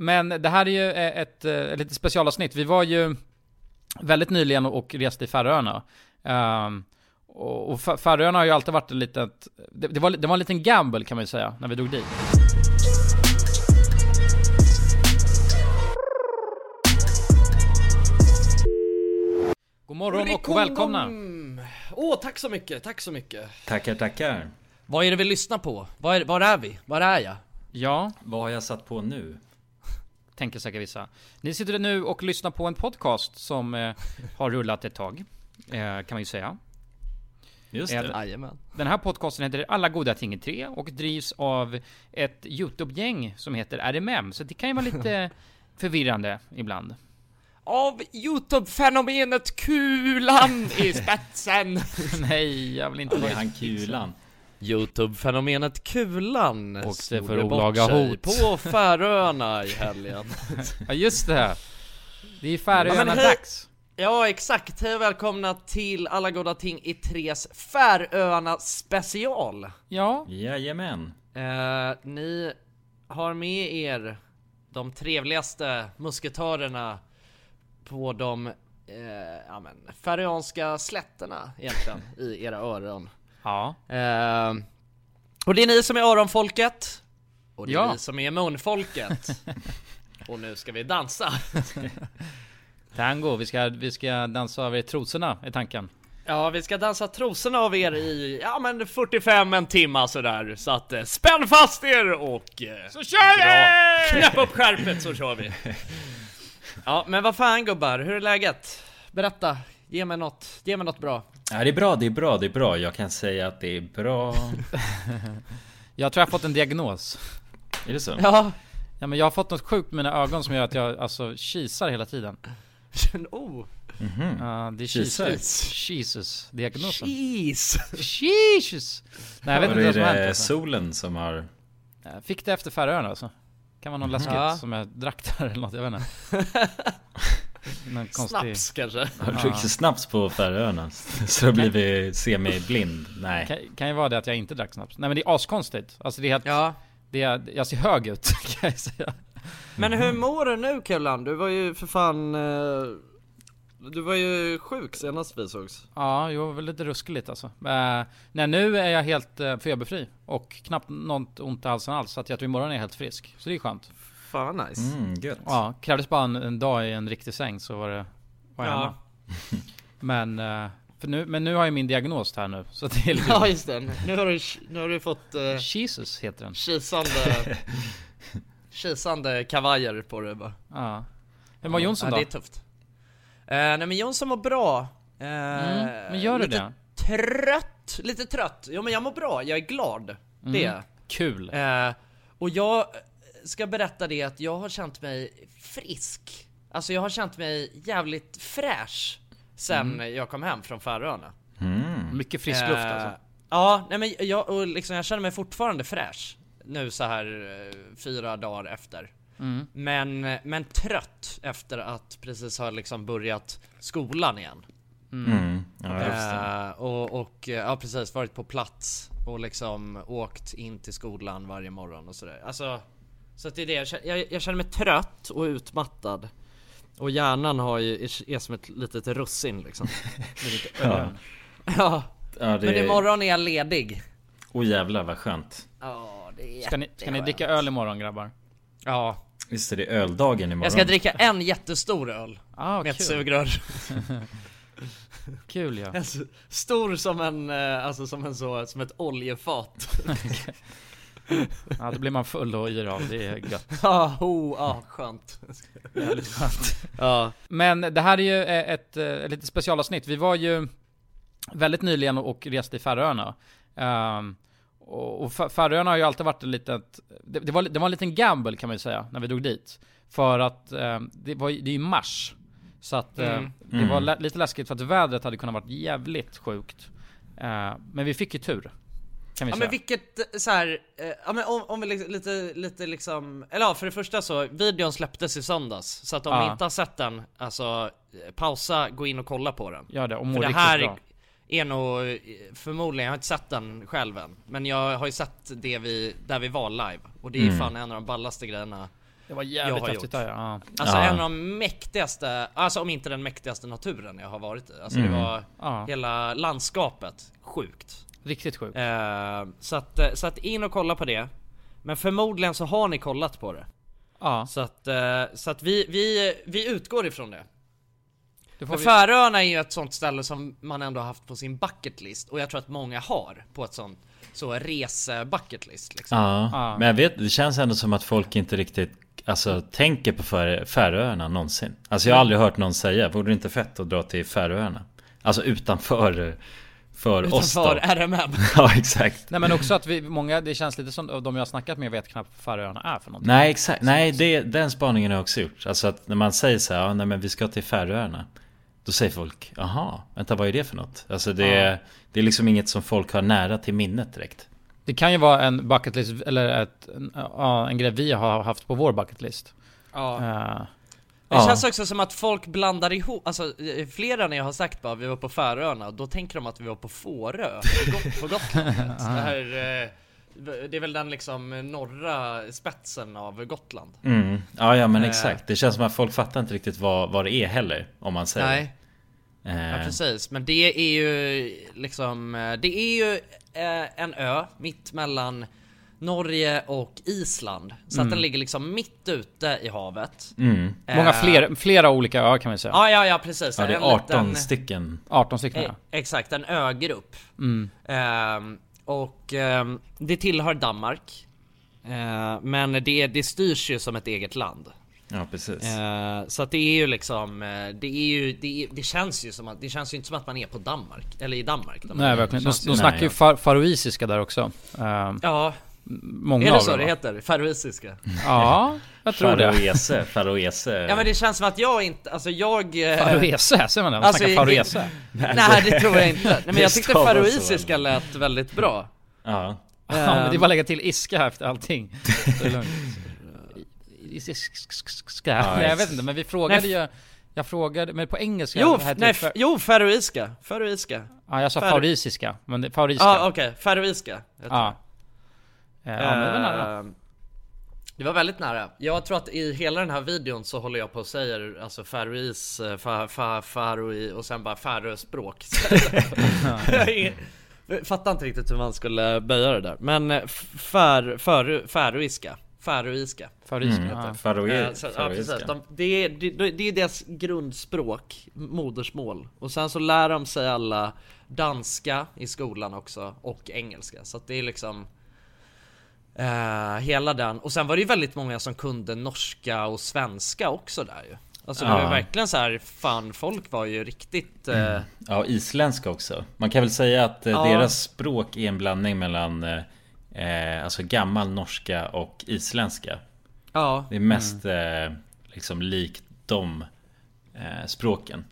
Men det här är ju eh, ett, eh, ett litet specialavsnitt. Vi var ju väldigt nyligen och reste i Färöarna. Um, och och Fä- Färöarna har ju alltid varit en litet, det, det, var, det var en liten gamble kan man ju säga, när vi drog dit. God morgon och välkomna! Åh, tack så mycket, tack så mycket. Tackar, tackar. Vad är det vi lyssnar på? Var är, var är vi? Var är jag? Ja, Vad har jag satt på nu? Tänker säkert vissa. Ni sitter nu och lyssnar på en podcast som eh, har rullat ett tag, eh, kan man ju säga. Just det. Jajamän. Den här podcasten heter Alla goda ting i tre och drivs av ett YouTube-gäng som heter RMM, så det kan ju vara lite förvirrande ibland. Av Youtube-fenomenet Kulan i spetsen. Nej, jag vill inte Det är vara han kulan. Youtube-fenomenet Kulan Åkte för olaga hot. på Färöarna i helgen. Ja, just det. Det är Ja, Färöarna men hej- dags. Ja, exakt. Hej och välkomna till Alla goda ting i tres Färöarna special. Ja, Jajamän. Eh, ni har med er de trevligaste musketörerna på de eh, ja, men, färöanska slätterna egentligen i era öron. Ja, Eh, och det är ni som är öronfolket och det är Ja. ni som är munfolket. och nu ska vi dansa. tango. Vi ska, vi ska dansa över trosorna, är tanken. Ja, vi ska dansa trosorna av er i, ja men 45 en timma sådär. Så att eh, spänn fast er och... Eh, så kör vi! Knäpp upp skärpet så kör vi. Ja, men vad fan gubbar, hur är läget? Berätta, ge mig något, ge mig något bra. Ja, det är bra, det är bra, det är bra. Jag kan säga att det är bra. Jag tror jag har fått en diagnos. Är det så? Ja, Ja men jag har fått något sjukt med mina ögon som gör att jag alltså kisar hela tiden. oh, Ja, det är? Jesus. Jesus, diagnosen. jeez. Jesus! Nej jag vet inte vad som har hänt det alltså. solen som har... Jag Fick det efter Färöarna alltså. Kan vara någon läskigt Ja. som jag drack där eller något, jag vet inte. Konstig... Snaps kanske. Har du druckit snaps på Färöarna? Så du blivit semi-blind? Nej. Kan, kan ju vara det att jag inte drack snaps. Nej men det är askonstigt. Alltså det är helt... Ja. Det är, jag ser hög ut kan jag säga. Men hur mår du nu Kullan? Du var ju för fan... Eh, du var ju sjuk senast vi sågs. Ja, jo, väl lite ruskigt alltså. Uh, nej, nu är jag helt uh, feberfri. Och knappt något ont i halsen alls. Så att jag tror imorgon är jag helt frisk. Så det är skönt. Fan vad nice. Mm, gött. Ja, krävdes bara en, en dag i en riktig säng så var det... Var jag Ja. hemma. Men, eh, för nu, men nu har jag min diagnos här nu. Så det är lite... Ja just det, nu har du, nu har du fått uh, Jesus heter den. kisande, kisande kavajer på dig bara. Ja. Hur mår Jonsson ja, då? det är tufft. Uh, nej men Jonsson mår bra. Uh, Mm, men gör du lite det? trött, lite trött. Jo men jag mår bra, jag är glad. Det är jag. Kul. Eh, och jag ska berätta det att jag har känt mig frisk. Alltså jag har känt mig jävligt fräsch sen jag kom hem från Färöarna. Mm. Mycket frisk luft Eh, alltså. Ja, nej men jag, och liksom, jag känner mig fortfarande fräsch nu så här eh, fyra dagar efter. Mm. Men, men trött efter att precis ha liksom börjat skolan igen. Mm. Ja, jag förstår. Eh, och, och eh, ja precis, varit på plats och liksom åkt in till skolan varje morgon och sådär. Alltså, så att det är det, jag känner, jag, jag känner mig trött och utmattad. Och hjärnan har ju, är, är som ett litet russin liksom. Ja. ja, Ja, det men imorgon är jag ledig. Åh jävlar vad skönt. Ja, det är Ska ni, ska ni dricka öl imorgon grabbar? Ja, Just det, det är öldagen imorgon. jag ska dricka en jättestor öl. Ah, Med ett kul. sugrör. Kul ja. Alltså, Stor som en, eh, alltså som en så, som ett oljefat. Ja, då blir man full och yr av. Det är gött. Ja, oh, ja, skönt. Jävligt skönt. Ja. Men det här är ju eh, ett, eh, ett litet specialavsnitt. Vi var ju väldigt nyligen och reste i Färöarna. Um, och och Fä- Färöarna har ju alltid varit ett litet... Det, det, var, det var en liten gamble kan man ju säga, när vi drog dit. För att eh, det, var, ju- det är ju mars. Så att eh, Mm. det var lä- lite läskigt för att vädret hade kunnat varit jävligt sjukt. Eh, men vi fick ju tur. Kan vi Ja säga. men vilket så här, eh, ja men om, om vi liksom, lite, lite liksom, eller ja för det första så, videon släpptes i söndags Så att om Ja. ni inte har sett den, alltså eh, pausa, gå in och kolla på den Gör det, och må För det riktigt här bra. är nog, eh, förmodligen, jag har inte sett den själv än Men jag har ju sett det vi, där vi var live Och det är Mm. fan en av de ballaste grejerna Det var Jag jävligt har häftigt gjort. där ja. Alltså Ja. en av de mäktigaste, alltså om inte den mäktigaste naturen jag har varit i. Alltså Mm. det var ja. hela landskapet, sjukt. Riktigt sjukt. Eh, så, att, eh, så att in och kolla på det. Men förmodligen så har ni kollat på det. Ja, Så att, eh, så att vi, vi, vi utgår ifrån det. det För vi... Färöarna är ju ett sånt ställe som man ändå har haft på sin bucket list och jag tror att många har på ett sånt så rese bucket list liksom. Ja, Ja. men jag vet, det känns ändå som att folk inte riktigt Alltså tänker på Fär- Färöarna någonsin Alltså jag har aldrig hört någon säga, vore det inte fett att dra till Färöarna? Alltså utanför för oss då Utanför RMM. Ja exakt Nej men också att vi, många, det känns lite som de jag har snackat med vet knappt vad Färöarna är för någonting. Nej exakt, nej det, den spaningen har jag också gjort Alltså att när man säger så här, ja nej men vi ska till Färöarna Då säger folk, jaha, vänta vad är det för något? Alltså det, Ja. det är liksom inget som folk har nära till minnet direkt Det kan ju vara en bucket list, eller ett, en, ja, en grej vi har haft på vår bucket list. Ja. Eh, Det Ja. känns också som att folk blandar ihop, alltså eh, flera när jag har sagt bara vi var på Färöarna, då tänker de att vi var på Fårö på, Got- på Gotland. Det, här, eh, det är väl den liksom norra spetsen av Gotland. mm. Ja ja men Eh. exakt, det känns som att folk fattar inte riktigt vad, vad det är heller Om man säger Nej, Eh, ja, precis. Men det är ju liksom, eh, det är ju eh, en ö mitt mellan Norge och Island. Så att den ligger liksom mitt ute i havet. mm. många Eh, fler, flera olika öar kan vi säga. Ja, ja, ja precis. Ja det är 18 liten- stycken 18 stycken Eh, ja. exakt, en ögrupp. Mm. Ehm, och ehm, det tillhör Danmark. Eh, men det, det styrs ju som ett eget land. Ja precis Eh, så att det är ju liksom, eh, det är ju, det, det känns ju som att, det känns ju inte som att man är på Danmark, eller i Danmark. Nej verkligen. De, de snackar Nej, ju far, faroisiska där också. Eh, Ja, många är det av så dem, det heter? Faroesiska? Ja, jag tror det. Faroese, Faroese Ja men det känns som att jag inte, alltså jag... eh, Faroese, säger man det? Man Alltså, snackar faroese. Nej det tror jag inte. Nej men jag tyckte faroesiska lät väldigt bra. Ja Ja, men det är bara att lägga till iska efter allting. Så är det lugnt. Iska. Nej jag vet inte, men vi frågade ju... Jag frågade, men på engelska Jo, heter nej, jo faroiska, faroiska. Ja jag sa Far- faroisiska, men det, faroiska. Ja okej, faroiska. jag tror. Ja. Eh, Ja, det var nära. Eh, Det var väldigt nära. Jag tror att i hela den här videon så håller jag på och säger alltså farois, eh, fa, fa, faroi och sen bara färöspråk. Jag fattar inte riktigt hur man skulle böja det där. Men eh, fär, fär, färoiska. Färoiska. Faroiska. mm. Faroe, Eh, så, ja precis, de, det, är, det, det är deras grundspråk, modersmål. Och sen så lär de sig alla danska i skolan också, och engelska. Så att det är liksom eh, hela den. Och sen var det ju väldigt många som kunde norska och svenska också där ju. Alltså det var Ja. verkligen så här, fan folk var ju riktigt... Eh, Ja, isländska också. Man kan väl säga att Ja. deras språk är en blandning mellan Alltså gammal norska och isländska. ja, Det är mest eh, liksom likt de språken.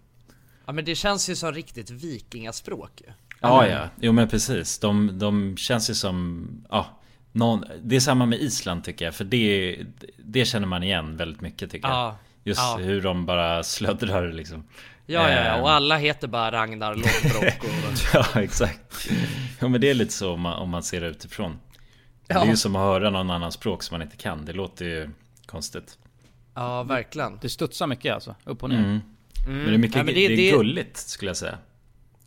ja men det känns ju som riktigt vikingaspråk ju. Ja, ja. Jo men precis. De, de känns ju som... Ja, någon, det är samma med Island tycker jag. För det, det känner man igen väldigt mycket tycker jag. Ja, Just ja. hur de bara slöddrar liksom. ja, ja, ja. Eh, och alla heter bara Ragnar Lodbrok och... Ja exakt. Ja men det är lite så om man, om man ser det utifrån. Det är Ja. ju som att höra någon annan språk som man inte kan. Det låter ju konstigt. Ja, verkligen. Det studsar mycket alltså, upp och ner. Mm. Men det är mycket Ja, men det, det- är gulligt skulle jag säga.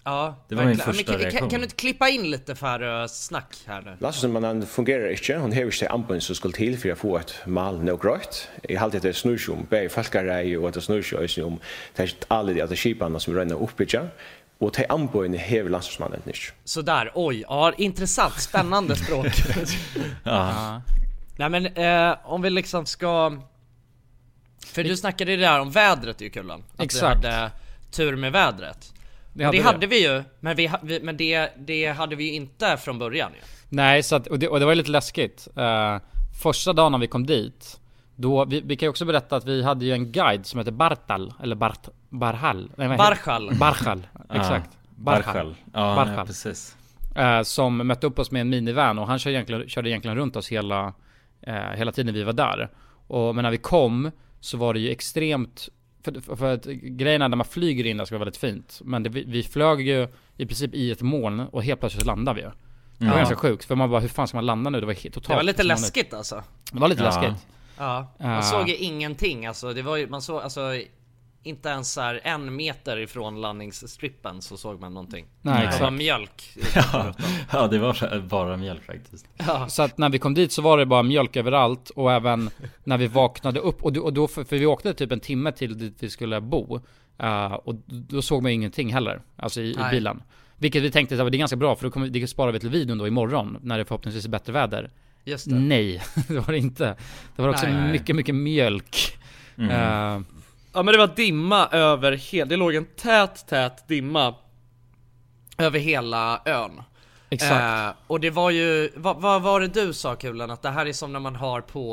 Ja, Det var min verkligen. första men, kan, reaktion. kan, kan du inte klippa in lite Färö-snack här nu? Landsmannen fungerar ikke, hun hever ikke ampen som skulle til for å få et mal nok grøyt. Jeg halte at det snur seg om bare folkarei og at det snur om det er alle de at skipene som renner oppbyggja. Og til ampen hever landsmannen ikke. Sådär, oj, ja intressant, spännande språk. Ja. Nej men eh, om vi liksom ska... För du snackade ju där om vädret ju Kullan. Att Exakt. vi hade tur med vädret. Det hade hade, vi. vi ju, men, vi, men det, det hade vi ju inte från början ju. Nej, så att, och, det, och det var ju lite läskigt. Eh, första dagen när vi kom dit, då, vi, vi kan ju också berätta att vi hade ju en guide som heter Bartal, eller Bart, Barhal. Nej, Barchal. Barchal, exakt. Barchal. Ja, Barchal. ja, precis. Eh, som mötte upp oss med en minivan och han körde egentligen, körde egentligen runt oss hela, eh, hela tiden vi var där. Och, men när vi kom så var det ju extremt för, för, att grejen är när man flyger in där ska vara väldigt fint. Men det, vi, vi flög ju i princip i ett moln och helt plötsligt landade vi ju. Det var Ja. ganska sjukt, för man bara hur fan ska man landa nu? Det var helt totalt Det var lite läskigt alltså. Det var lite Ja. läskigt. Ja, man uh. såg ju ingenting alltså. Det var ju, man såg alltså inte ens så här en meter ifrån landningsstrippen så såg man någonting. Nej. Det var mjölk. ja, ja, det var bara mjölk faktiskt. Ja. Så att när vi kom dit så var det bara mjölk överallt och även när vi vaknade upp och, då, och då för, för vi åkte typ en timme till dit vi skulle bo. Uh, och då såg man ingenting heller, alltså i, i bilen. Vilket vi tänkte att det är ganska bra för då kommer, det sparar vi till videon då imorgon när det förhoppningsvis är bättre väder. Just det. Nej, det var det inte. Det var också nej, mycket, mycket mjölk. Mm. Uh, ja men det var dimma över hela, det låg en tät, tät dimma över hela ön. Exakt. Eh, och det var ju, vad, vad, var det du sa Kulan? Att det här är som när man har på,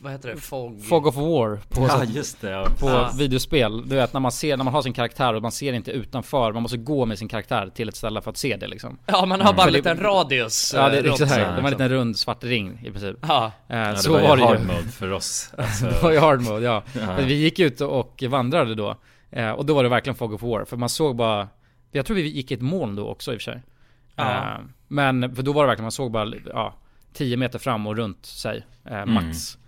vad heter det? Fog? Fog of War. På, ja just det. Ja. På ja. videospel. Du vet när man ser, när man har sin karaktär och man ser inte utanför. Man måste gå med sin karaktär till ett ställe för att se det liksom. Ja man har mm. bara en liten radius. Ja det, är exakt. Det var en liten rund svart ring i princip. Ja. Eh, ja så var, var det ju. hard mode för oss. Alltså. det var ju hard mode ja. ja. Vi gick ut och vandrade då. Eh, och då var det verkligen Fog of War. För man såg bara, jag tror vi gick i ett moln då också i och för sig. Ja. Uh, men för då var det verkligen, man såg bara ja, 10 meter fram och runt sig, uh, max.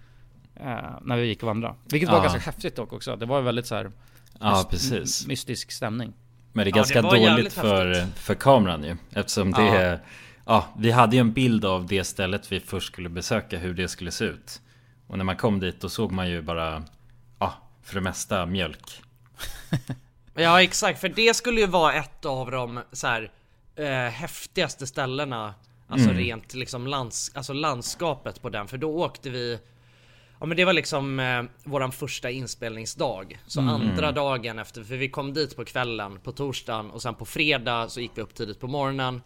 Mm. När vi gick och vandrade. Vilket var ganska häftigt dock också. Det var väldigt så här, Ja precis. Mystisk stämning. Men det är ganska det dåligt för, för kameran ju. Eftersom det är Ja, vi hade ju en bild av det stället vi först skulle besöka, hur det skulle se ut. Och när man kom dit då såg man ju bara, ja, för det mesta mjölk. ja exakt, för det skulle ju vara ett av de så här, eh, häftigaste ställena Alltså mm. rent liksom lands, alltså landskapet på den. För då åkte vi Ja men det var liksom eh, våran första inspelningsdag. Så mm. andra dagen efter, för vi kom dit på kvällen på torsdagen och sen på fredag så gick vi upp tidigt på morgonen.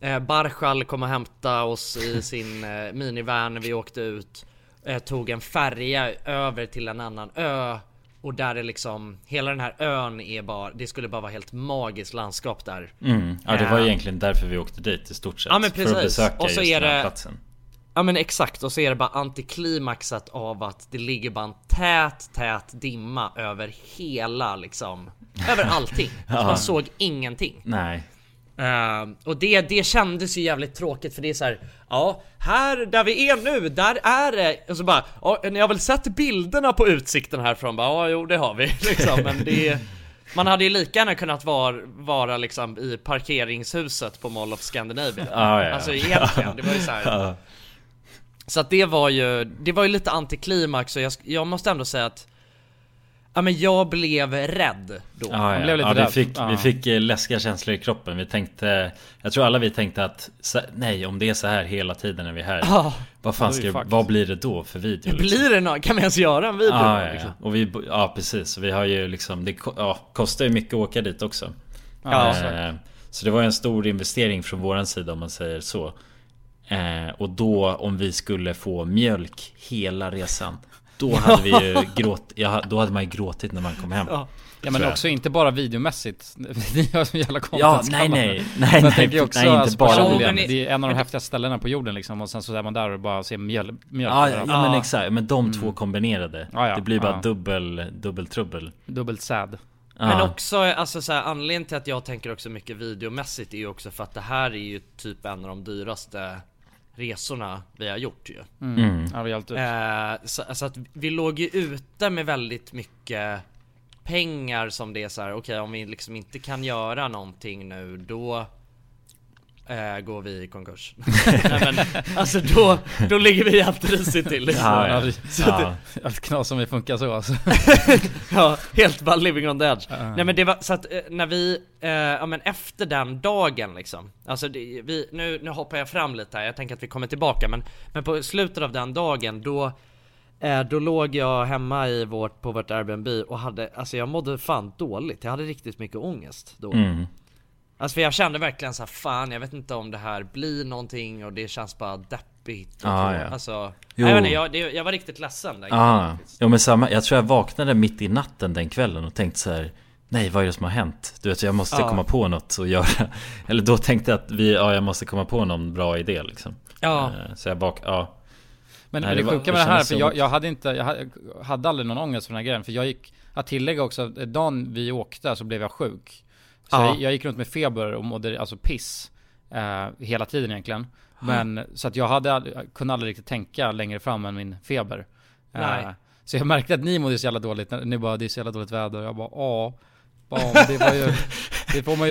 Eh, Barschal kom och hämta oss i sin eh, minivan vi åkte ut. Eh, Tog en färja över till en annan ö och där är liksom, hela den här ön är bara, det skulle bara vara helt magiskt landskap där. Mm. Ja det var uh, egentligen därför vi åkte dit i stort sett. Ja men precis. För att besöka och så just är den här det, platsen. Ja men exakt, och så är det bara antiklimaxat av att det ligger bara en tät, tät dimma över hela liksom, över allting. ja. Man såg ingenting. Nej. Uh, och det, det kändes ju jävligt tråkigt för det är så här, ja, här där vi är nu, där är det, och så bara, ja, ni har väl sett bilderna på utsikten härifrån? Bara, ja, jo det har vi liksom, men det man hade ju lika gärna kunnat vara, vara liksom i parkeringshuset på Mall of Scandinavia. Ah, ja. Alltså egentligen, det var ju så här. Så att det var ju, det var ju lite antiklimax och jag, jag måste ändå säga att Ja men jag blev rädd då. Ja, ja. Blev lite ja vi, fick, ja. vi fick eh, läskiga känslor i kroppen. Vi tänkte, jag tror alla vi tänkte att nej om det är så här hela tiden när vi är här. Ja. Vad fan ska, vad blir det då för video? Liksom? Blir det något? Kan vi ens göra en video? Ja, ja, liksom? och vi, ja precis. Vi har ju liksom, det ja, kostar ju mycket att åka dit också. Eh, så det var en stor investering från våran sida om man säger så. Eh, och då om vi skulle få mjölk hela resan då hade vi ju gråt, ja, då hade man ju gråtit när man kom hem. Ja. Ja men också inte bara videomässigt. Ni har så jävla content Ja nej nej. Nej nej. Jag också, nej inte alltså, bara Det är en av de häftigaste ställena på jorden liksom. Och sen så är man där och bara ser mjöl, mjölk. Ja, ja, ja men exakt. Men de mm. två kombinerade. Ja, ja, det blir bara dubbel, dubbel trubbel. Dubbelt sad. Men också, alltså så här, anledningen till att jag tänker också mycket videomässigt är ju också för att det här är ju typ en av de dyraste resorna vi har gjort ju. Mm. Mm. Ja, vi alltid. Eh, så, så, att vi låg ju ute med väldigt mycket pengar som det är så här. okej okay, om vi liksom inte kan göra någonting nu då eh, går vi i konkurs. Nej, men, alltså då, då ligger vi helt risigt till. Liksom. Ja, ja. Så ja. Det, knas som vi funkar så alltså. ja, helt bara living on the edge. Uh. Nej men det var så att eh, när vi, eh, ja men efter den dagen liksom. Alltså det, vi, nu, nu hoppar jag fram lite här, jag tänker att vi kommer tillbaka men, men på slutet av den dagen då eh, då låg jag hemma i vårt, på vårt Airbnb och hade, alltså jag mådde fan dåligt. Jag hade riktigt mycket ångest då. Mm. Alltså för jag kände verkligen så här, fan jag vet inte om det här blir någonting och det känns bara deppigt. Ah, ja. Alltså, jo. jag, vet inte, jag, det, jag var riktigt ledsen den ah. Jo men samma, jag tror jag vaknade mitt i natten den kvällen och tänkte så här, Nej vad är det som har hänt? Du vet jag måste ah. komma på något att göra Eller då tänkte jag att vi, ja jag måste komma på någon bra idé liksom Ja eh, Så jag bak, ja Men, Nej, det, det sjuka med det här, för jag, jag, hade inte, jag hade aldrig någon ångest för den här grejen För jag gick, att tillägga också, dagen vi åkte så blev jag sjuk så jag, jag, gick runt med feber och mådde alltså piss eh, hela tiden egentligen. Men så att jag hade, kunde aldrig riktigt tänka längre fram än min feber. Eh, Så jag märkte att ni mådde så jävla dåligt, ni bara 'Det är så jävla dåligt väder' och jag bara 'Ja' Ja, det var ju, det får man ju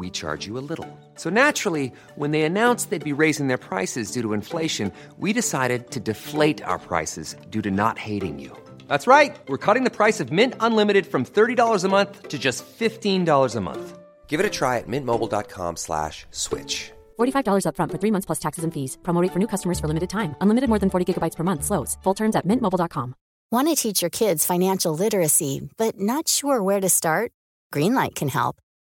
we charge you a little. So naturally, when they announced they'd be raising their prices due to inflation, we decided to deflate our prices due to not hating you. That's right. We're cutting the price of Mint Unlimited from $30 a month to just $15 a month. Give it a try at mintmobile.com slash switch. $45 upfront for three months plus taxes and fees. Promo rate for new customers for limited time. Unlimited more than 40 gigabytes per month. Slows. Full terms at mintmobile.com. Want to teach your kids financial literacy, but not sure where to start? Greenlight can help.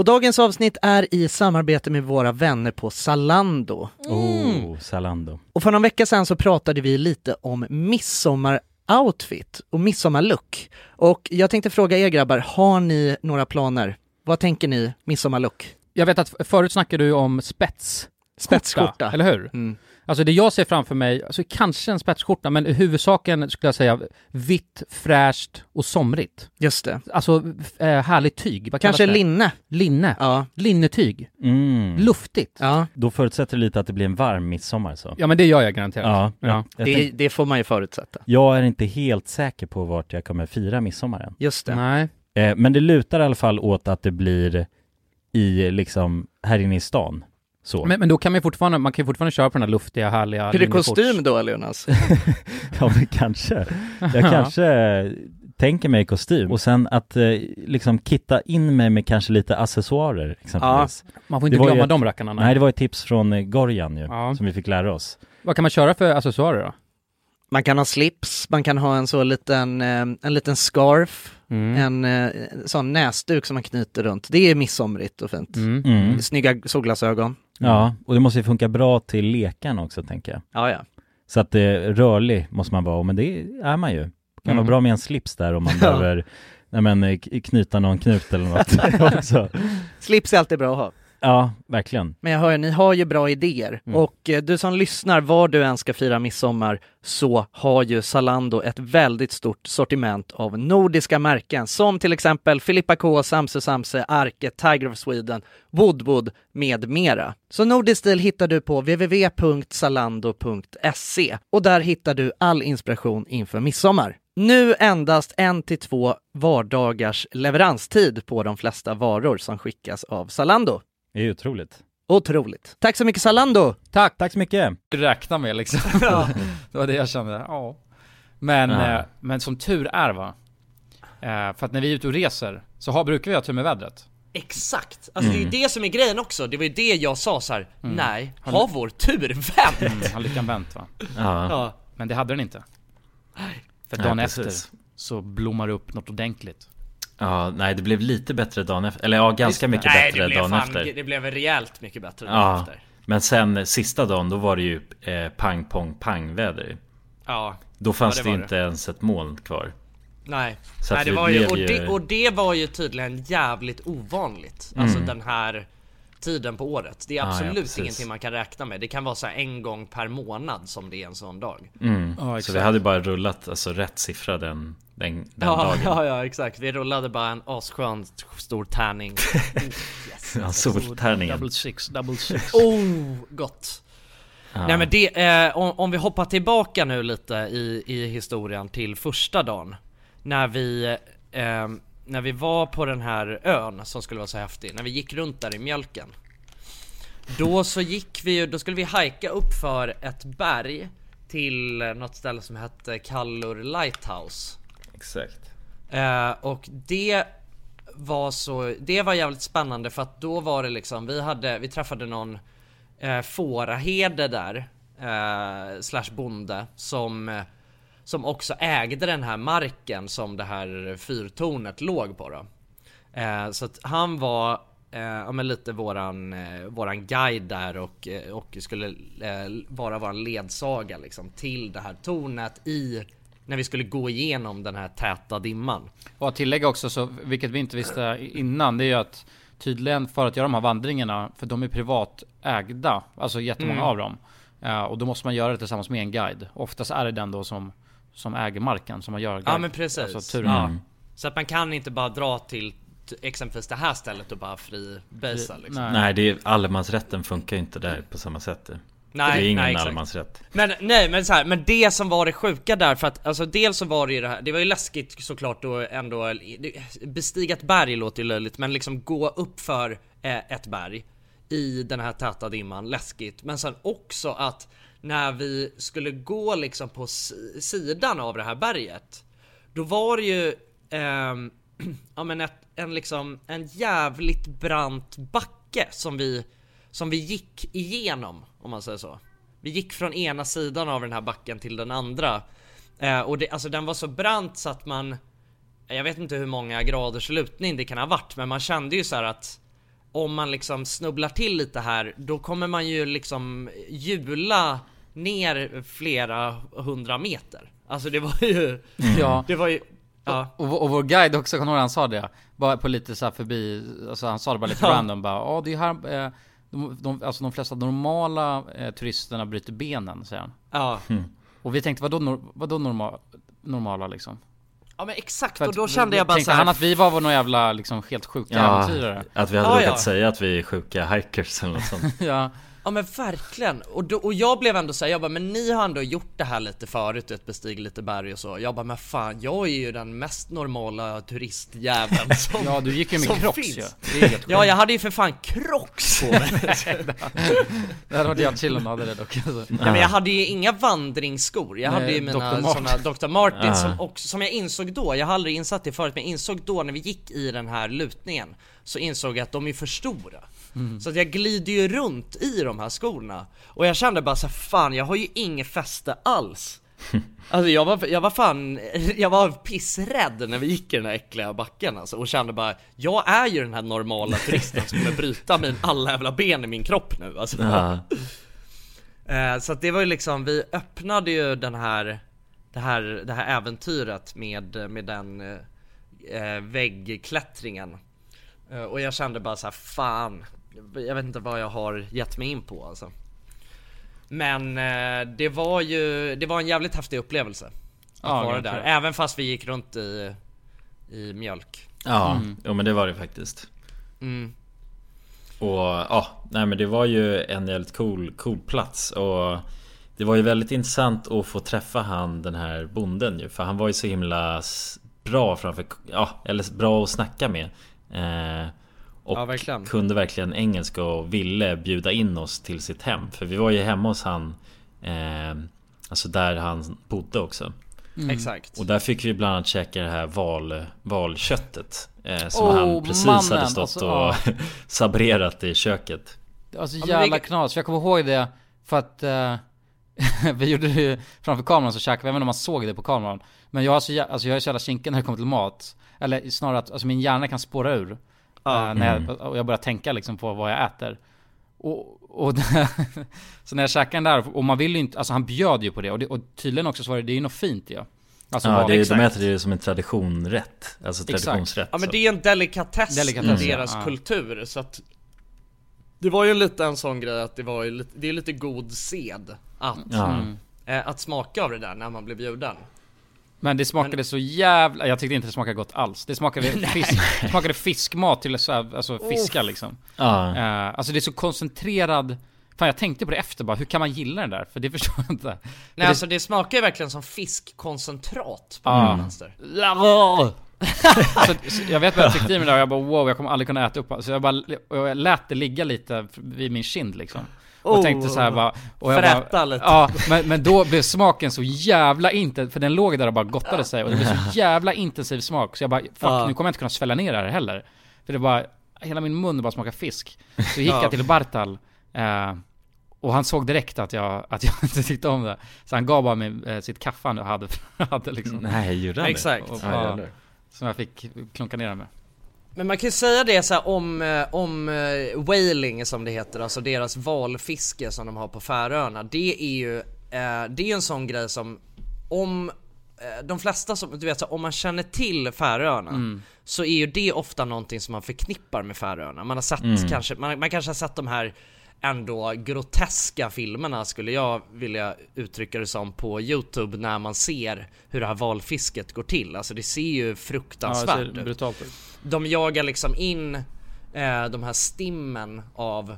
Och dagens avsnitt är i samarbete med våra vänner på Zalando. Oh, Zalando. Och för någon vecka sedan så pratade vi lite om midsommar-outfit och midsommarlook. Och jag tänkte fråga er grabbar, har ni några planer? Vad tänker ni midsommarlook? Jag vet att förut snackade du om spets Spetsskjorta. eller hur? Mm. Alltså det jag ser framför mig, alltså kanske en spetsskjorta, men i huvudsaken skulle jag säga vitt, fräscht och somrigt. Just det. Alltså eh, härligt tyg. Vad Kanske det? linne. Linne. Ja. Linnetyg. Mm. Luftigt. Ja, Då förutsätter det lite att det blir en varm midsommar så. Ja men det gör jag garanterat. Ja, Ja. Det, det får man ju förutsätta. jag är inte helt säker på vart jag kommer fira midsommar än. Just det. Nej. Eh, men det lutar i alla fall åt att det blir i, liksom, här inne i stan. Så. Men, men då kan man fortfarande, man kan ju fortfarande köra på den här luftiga, härliga Blir det kostym då eller Jonas? Ja men kanske. Jag kanske tänker mig kostym och sen att eh, liksom kitta in mig med kanske lite accessoarer exempelvis. Man får inte glömma ett- de rackarna. Nej det var ett tips från eh, Gorjan ju, Ja. som vi fick lära oss. Vad kan man köra för accessoarer då? Man kan ha slips, man kan ha en så liten, eh, en liten scarf, Mm. en eh, sån näsduk som man knyter runt. Det är midsomrigt och fint. Mm. Mm. Snygga solglasögon. Ja, och det måste ju funka bra till lekarna också tänker jag. Ja, ja. Så att det rörlig måste man vara, men det är man ju. Det kan Mm. vara bra med en slips där om man behöver nej men, eh, knyta någon knut eller något också. Slips är alltid bra att ha. Ja, verkligen. Men jag hör ju, ni har ju bra idéer. Mm. Och eh, du som lyssnar, var du än ska fira midsommar så har ju Zalando ett väldigt stort sortiment av nordiska märken som till exempel Filippa K, Samse Samse, Arke, Tiger of Sweden, Woodwood med mera. Så nordisk stil hittar du på www.zalando.se och där hittar du all inspiration inför midsommar. Nu endast en till två vardagars leveranstid på de flesta varor som skickas av Zalando. Det är otroligt. Otroligt. Tack så mycket Zalando! Tack! Tack så mycket! Räkna med liksom. det var det jag kände. Ja. Men, Ja. eh, men som tur är va. Eh, för att när vi är ute och reser så har, brukar vi ha tur med vädret. Exakt! Alltså det är ju det som är grejen också, det var ju det jag sa så här. nej, Har har vår tur vänt? Mm, har lyckan vänt va. Ja, Ja, Men det hade den inte. För Ja, dagen precis. efter så blommar det upp något ordentligt. Ja nej det blev lite bättre dagen efter, eller ja ganska mycket nej bättre det dagen fan, efter. det blev rejält mycket bättre dagen Ja, efter. men sen sista dagen då var det ju eh, pang pong pang väder. Ja, Då fanns Ja, det, det inte ens ett moln kvar. nej. Så nej det var ju, och, ju- det, och det var ju tydligen jävligt ovanligt. Alltså Mm. den här tiden på året. Det är Ja, ja, absolut precis. ingenting man kan räkna med. Det kan vara så här en gång per månad som det är en sån dag. Mm. Ja, så vi hade bara rullat alltså rätt siffra den, den, den Ja, dagen. ja, ja, exakt. Vi rullade bara en asskön stor tärning. Oh, yes. Ja, soltärningen. Double six, double six. Oh, gott. Ja. Nej men det, eh, om, om vi hoppar tillbaka nu lite i, i historien till första dagen. När vi, eh, när vi var på den här ön som skulle vara så häftig, när vi gick runt där i mjölken. Då så gick vi då skulle vi hajka upp för ett berg till något ställe som hette Kallur Lighthouse. Exakt. Eh, och det var så, det var jävligt spännande för att då var det liksom, vi hade, vi träffade någon eh, fåraherde där, eh, slash bonde, som, eh, som också ägde den här marken som det här fyrtornet låg på då. Eh, så att han var eh, ja, men lite våran, eh, våran guide där och, eh, och skulle eh, vara våran ledsaga liksom till det här tornet i när vi skulle gå igenom den här täta dimman. Och att tillägga också, så, vilket vi inte visste innan, det är ju att tydligen för att göra de här vandringarna, för de är privat ägda, alltså jättemånga Mm. av dem. Eh, och då måste man göra det tillsammans med en guide. Oftast är det den då som, som äger marken som man gör. Ja men precis. Alltså turen. ja. Så att man kan inte bara dra till exempelvis det här stället och bara fribasa liksom. Nej. Nej, det är, allemansrätten funkar ju inte där på samma sätt. Nej, det är ingen nej, exakt. allemansrätt. Men nej men så här, men det som var det sjuka där för att alltså dels så var det ju det här, det var ju läskigt såklart då ändå Bestiga ett berg låter ju löjligt men liksom gå upp för eh, ett berg i den här täta dimman, läskigt. Men sen också att när vi skulle gå liksom på sidan av det här berget Då var det ju eh, ja men ett, en liksom en jävligt brant backe som vi som vi gick igenom om man säger så. Vi gick från ena sidan av den här backen till den andra eh, och det, alltså den var så brant så att man jag vet inte hur många graders lutning det kan ha varit men man kände ju så här att om man liksom snubblar till lite här då kommer man ju liksom hjula ner flera hundra meter. Alltså det var ju, Ja. det var ju, ja. Och, vår- och vår guide också, kommer han sa det? Bara på lite så förbi, alltså han sa det bara lite Ja. random bara, ja det är här, eh, de, de, alltså de flesta normala eh, turisterna bryter benen, säger han. Ja. Och vi tänkte, vadå, vadå norma, normala liksom? Ja men exakt För och då kände jag bara tänkte så här, han att vi var några jävla liksom helt sjuka Ja, äventyrare? att vi hade Ja, råkat ja. säga att vi är sjuka hikers eller något sånt. ja. Ja men verkligen, och, då, och jag blev ändå såhär, jag bara men ni har ändå gjort det här lite förut, ett bestig lite berg och så Jag bara men fan, jag är ju den mest normala turistjäveln som Ja du gick ju med crocs finns. ju. Ja jag hade ju för fan crocs på mig Det hade varit jävligt chill om du hade det dock alltså. ja, men jag hade ju inga vandringsskor, jag Nej, hade ju Dr. mina Dr. Martens Ah. som, också, som jag insåg då, jag har aldrig insatt det förut men jag insåg då när vi gick i den här lutningen Så insåg jag att de är för stora Mm. Så att jag glider ju runt i de här skorna. Och jag kände bara så här, fan jag har ju inget fäste alls. Alltså jag var, jag var fan, jag var pissrädd när vi gick i den här äckliga backen alltså. Och kände bara Jag är ju den här normala turisten som kommer bryta min alla jävla ben i min kropp nu alltså. Ja. Eh, Så att det var ju liksom, vi öppnade ju den här Det här, det här äventyret med, med den eh, eh, väggklättringen. Eh, Och jag kände bara så här, fan Jag vet inte vad jag har gett mig in på alltså. Men eh, det var ju, det var en jävligt häftig upplevelse Att Ja, vara där, även fast vi gick runt i, i mjölk. Ja, jo, men det var det faktiskt. mm. Och ja, nej men det var ju en jävligt cool, cool plats. Och Det var ju väldigt intressant att få träffa han den här bonden ju. För han var ju så himla bra framför, ja eller bra att snacka med. Eh, Och Ja, verkligen. kunde verkligen engelska och ville bjuda in oss till sitt hem. För vi var ju hemma hos han eh, Alltså där han bodde också. Exakt. Och där fick vi bland annat käka det här val, valköttet eh, Som Oh, han precis mannen, hade stått alltså, och ja. sabrerat i köket. Alltså jävla knas, för jag kommer ihåg det för att eh, Vi gjorde det ju framför kameran så käkade vi, inte om man såg det på kameran. Men jag är så, alltså jag är så jävla kinkig när det kommer till mat. Eller snarare att alltså min hjärna kan spåra ur Ja. eh, när Mm. jag, och jag börjar tänka liksom på vad jag äter och, och Så när jag käkade den där, och man vill ju inte, alltså han bjöd ju på det och, det, och tydligen också så var det, det är ju något fint ju Alltså Ja, det är, de äter det ju som en traditionrätt Alltså Exakt. traditionsrätt Ja men det är en delikatess, Delikatess, i ja. deras Ja. kultur så att Det var ju lite en sån grej att det var ju lite, det är lite god sed att, Ja. Mm. eh, att smaka av det där när man blir bjuden Men det smakade så jävla, jag tyckte inte det smakade gott alls. Det smakade, fisk, det smakade fiskmat till så här, alltså fiskar liksom. Ja, Eh, alltså det är så koncentrerad, fan jag tänkte på det efter bara, hur kan man gilla den där? För det förstår jag inte. Nej det- alltså det smakar ju verkligen som fiskkoncentrat på Ja. mm. vänster så, så jag vet vad jag tyckte i mig där och jag bara wow, jag kommer aldrig kunna äta upp Så jag bara, jag lät det ligga lite vid min kind liksom. Och Oh. tänkte så här bara, och jag bara, lite. Ja, men, men då blev smaken så jävla intensiv, för den låg där och bara gottade sig och det blev så jävla intensiv smak så jag bara, fuck Ja. nu kommer jag inte kunna svälja ner det här heller. För det bara, hela min mun bara smakade fisk. Så gick Ja. jag till Bartal, eh, och han såg direkt att jag, att jag inte tyckte om det. Så han gav bara mig eh, sitt kaffe han hade, hade liksom. Nej, gjorde han det? Exakt. Och, Ja, som jag fick klunka ner med. Men man kan ju säga det så om, eh, om eh, whaling som det heter, alltså deras valfiske som de har på Färöarna. Det är ju, eh, det är en sån grej som om de flesta som, du vet så om man känner till Färöarna så är ju det ofta någonting som man förknippar med Färöarna. Man har sett kanske, man, man kanske har sett de här ändå groteska filmerna skulle jag vilja uttrycka det som på Youtube när man ser hur det här valfisket går till. Alltså det ser ju Ja, det fruktansvärt ser ut de jagar liksom in eh, de här stimmen av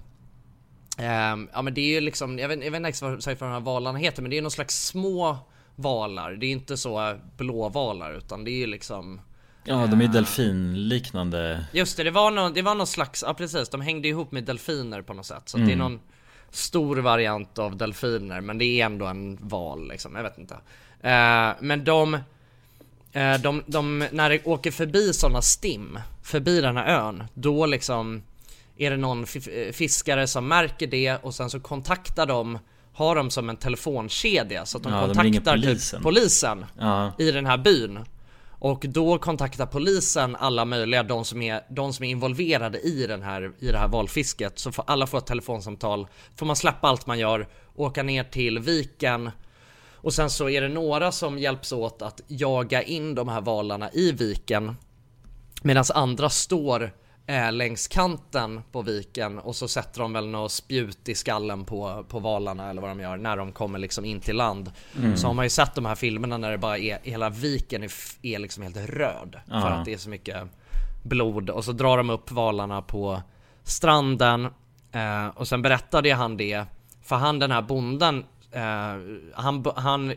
ehm, Ja men det är ju liksom, jag vet, jag vet inte exakt vad de här valarna heter men det är någon slags små valar. Det är inte så eh, blåvalar utan det är ju liksom Ja, de är delfinliknande. Just det, det var någon, det var någon slags, ja precis, de hängde ihop med delfiner på något sätt. Så att det är någon stor variant av delfiner men det är ändå en val liksom, jag vet inte. Eh, men de, eh, de, de, när det åker förbi sådana stim, förbi den här ön, då liksom är det någon fi- fiskare som märker det och sen så kontaktar de, har de som en telefonkedja så att de Ja, de kontaktar polisen. Typ polisen Ja, i den här byn. Och då kontaktar polisen alla möjliga, de som är, de som är involverade i, den här, i det här valfisket. Så får alla får ett telefonsamtal, får man släppa allt man gör, åka ner till viken. Och sen så är det några som hjälps åt att jaga in de här valarna i viken. Medan andra står eh, längs kanten på viken och så sätter de väl något spjut i skallen på, på valarna eller vad de gör när de kommer liksom in till land. Så har man ju sett de här filmerna när det bara är, hela viken är, är liksom helt röd. För Ja. att det är så mycket blod och så drar de upp valarna på stranden eh, och sen berättade han det för han den här bonden eh, han, han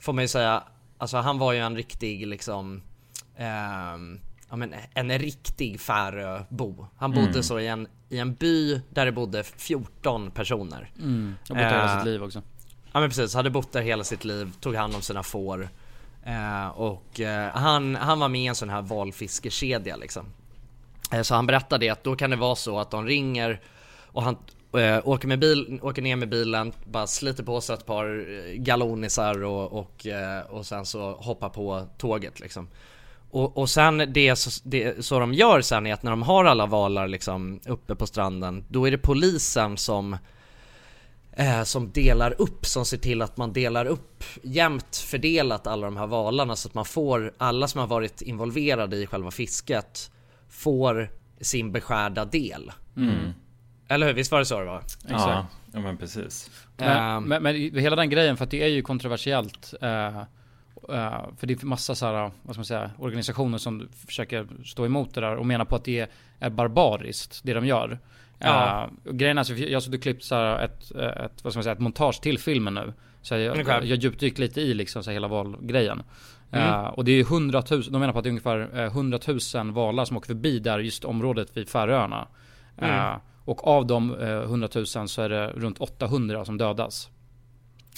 får man ju säga alltså han var ju en riktig liksom ehm, ja, men en riktig Färöbo. Han bodde så i en, i en by där det bodde 14 personer. Mm. Bott hela Eh, sitt liv också. Ja men precis, hade bott där hela sitt liv, tog hand om sina får. Eh, och eh, han, han var med i en sån här valfiskekedja liksom. Eh, så han berättade att då kan det vara så att de ringer och han eh, åker, med bil, åker ner med bilen, bara sliter på sig ett par eh, galonisar och, och, och sen så hoppar på tåget liksom. Och, och sen det så, det så de gör sen är att när de har alla valar liksom uppe på stranden, då är det polisen som eh, som delar upp, som ser till att man delar upp jämnt fördelat alla de här valarna så att man får, alla som har varit involverade i själva fisket får sin beskärda del. Eller hur? Visst var det så det var? ja, ja men precis. Men, Ehm. men, men hela den grejen, för att det är ju kontroversiellt. eh, eh, för det är massa så här, vad ska man säga, organisationer som försöker stå emot det där och menar på att det är barbariskt, det de gör. Ja. Uh, grejen är, så jag har suttit klippt så här ett, ett, vad ska man säga, ett montage till filmen nu. Så jag, Ungefär. jag, jag djupdykt lite i liksom så hela valgrejen. Mm. Eh, och det är hundratusen, de menar på att det är ungefär eh, hundratusen valar som åker förbi där just området vid Färöarna. Eh, och av de eh, hundratusen så är det runt 800 som dödas.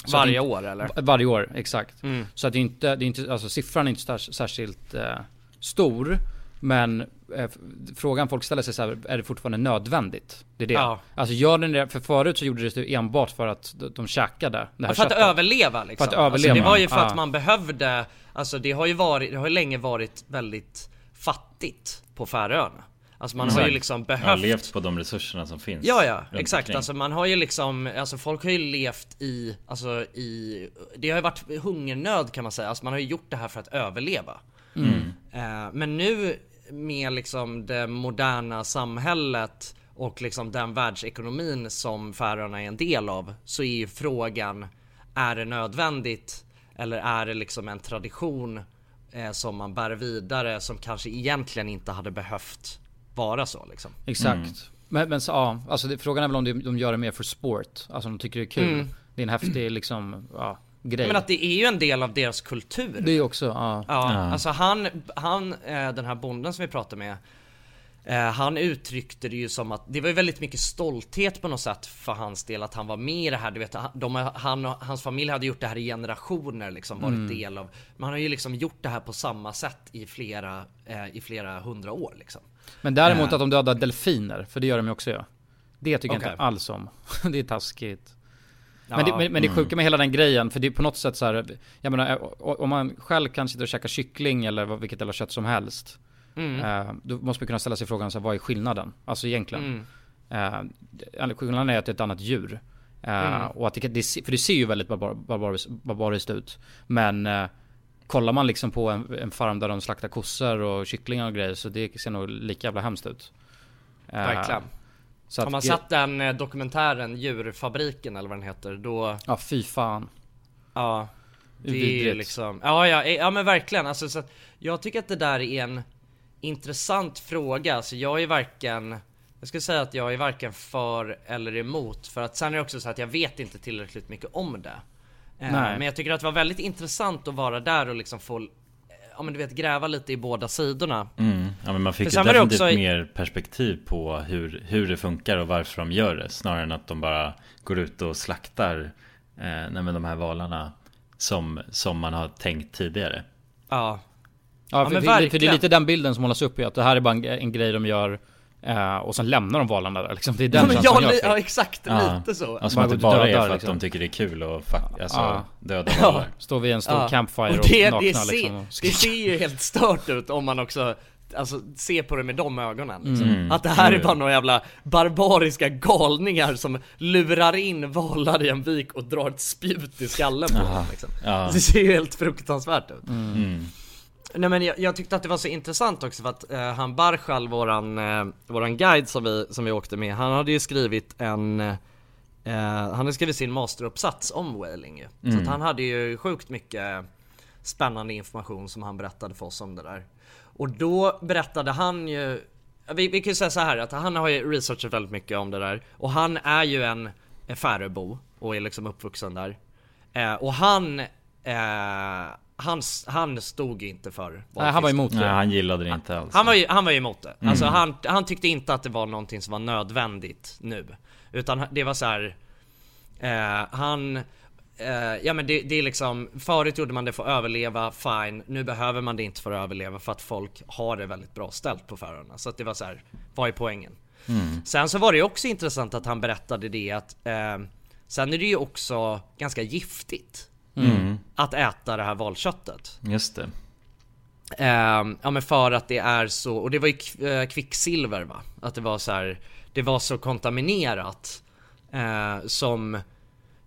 Så att Varje det- år eller? Va- Varje år, exakt. Mm. Så att det är inte, det är inte, alltså siffran är inte sär, särskilt eh, stor. Men eh, frågan folk ställer sig så här, är det fortfarande nödvändigt? Det är det. Ja. Alltså gör den det, för förut så gjorde det det enbart för att de, de käkade det här För att köttet. överleva liksom. För att överleva, Alltså, det var ju för ja. att man behövde, alltså det har ju varit, det har ju länge varit väldigt fattigt på Färöarna. Alltså man har ju Exakt. liksom behövt levt på de resurserna som finns. Ja ja, exakt. omkring. Alltså man har ju liksom, alltså folk har ju levt i, alltså i, det har ju varit hungernöd kan man säga. Alltså man har ju gjort det här för att överleva. Eh, men nu med liksom det moderna samhället och liksom den världsekonomin som Färöarna är en del av så är ju frågan, är det nödvändigt? Eller är det liksom en tradition eh, som man bär vidare som kanske egentligen inte hade behövt vara så liksom? Exakt. Men, men så, ja, alltså det, frågan är väl om de, de gör det mer för sport. Alltså de tycker det är kul. Mm. Det är en häftig liksom, ja, grej. Men att det är ju en del av deras kultur. det är också, ja. Ja, Ja. alltså han, han, eh, den här bonden som vi pratade med Eh, han uttryckte det ju som att det var ju väldigt mycket stolthet på något sätt för hans del att han var med i det här. Du vet, de, han och hans familj hade gjort det här i generationer liksom, varit mm. del av. Man har ju liksom gjort det här på samma sätt i flera, eh, i flera hundra år liksom. Men däremot äh. att de dödar delfiner, för det gör de ju också ja. Det tycker okay. jag inte alls om. det är taskigt. Ja, men, det, men, men det är mm. sjuka med hela den grejen, för det är på något sätt så här, jag menar, om man själv kan sitta och käka kyckling eller vilket jävla kött som helst. Mm. Eh, då måste man kunna ställa sig frågan, så här, vad är skillnaden? Alltså egentligen. Mm. Eh, skillnaden är att det är ett annat djur. Eh, mm. Och att det, det, för det ser ju väldigt barbar, barbariskt, barbariskt ut. Men eh, kollar man liksom på en, en, farm där de slaktar kossor och kycklingar och grejer så det ser nog lika jävla hemskt ut. Eh, Verkligen. Så Har man sett den eh, dokumentären Djurfabriken eller vad den heter då Ja fy fan Ja Det är ju liksom Ja ja, ja men verkligen alltså så Jag tycker att det där är en intressant fråga, alltså jag är varken jag skulle säga att jag är varken för eller emot för att sen är det också så att jag vet inte tillräckligt mycket om det. Eh, Nej. Men jag tycker att det var väldigt intressant att vara där och liksom få Ja men du vet gräva lite i båda sidorna mm. Ja men man fick ju definitivt också... mer perspektiv på hur, hur det funkar och varför de gör det Snarare än att de bara går ut och slaktar eh, de här valarna som, som man har tänkt tidigare Ja Ja, för, ja, för, för, det är lite den bilden som målas upp i att det här är bara en, en grej de gör Uh, och sen lämnar de valarna där liksom. Det är den ja, känslan jag fick. Ja exakt, ja. lite så. Alltså att det bara är för att liksom. de tycker det är kul och alltså, ja. döda valar. Står vid en stor ja. campfire och, det, och nakna det ser, liksom. Det ser ju helt stört ut om man också Alltså se på det med de ögonen liksom. mm. Att det här är bara några jävla barbariska galningar som lurar in valar i en vik och drar ett spjut i skallen på dem liksom. Det ser ju helt fruktansvärt ut. Mm. Nej men jag, jag, tyckte att det var så intressant också för att eh, han Barshal, våran, eh, våran guide som vi, som vi åkte med, han hade ju skrivit en eh, Han hade skrivit sin masteruppsats om whaling ju. Mm. Så att mm. han hade ju sjukt mycket spännande information som han berättade för oss om det där. Och då berättade han ju vi, vi kan ju säga så här att han har ju researchat väldigt mycket om det där och han är ju en Färöbo och är liksom uppvuxen där. Eh, och han eh, han, han stod inte för Nej han var emot det. Nej han gillade det inte alls. Han var han var emot det. Mm. Alltså han, han tyckte inte att det var någonting som var nödvändigt nu. Utan det var så här, eh, han eh, ja men det, det, är liksom, förut gjorde man det för att överleva, fine. Nu behöver man det inte för att överleva för att folk har det väldigt bra ställt på Färöarna. Så att det var så här, vad är poängen? Mm. Sen så var det ju också intressant att han berättade det att eh, Sen är det ju också ganska giftigt Mm. Att äta det här valköttet. Just det. Eh, ja men för att det är så, och det var ju eh, kvicksilver va? Att det var så här, det var så kontaminerat. Eh, som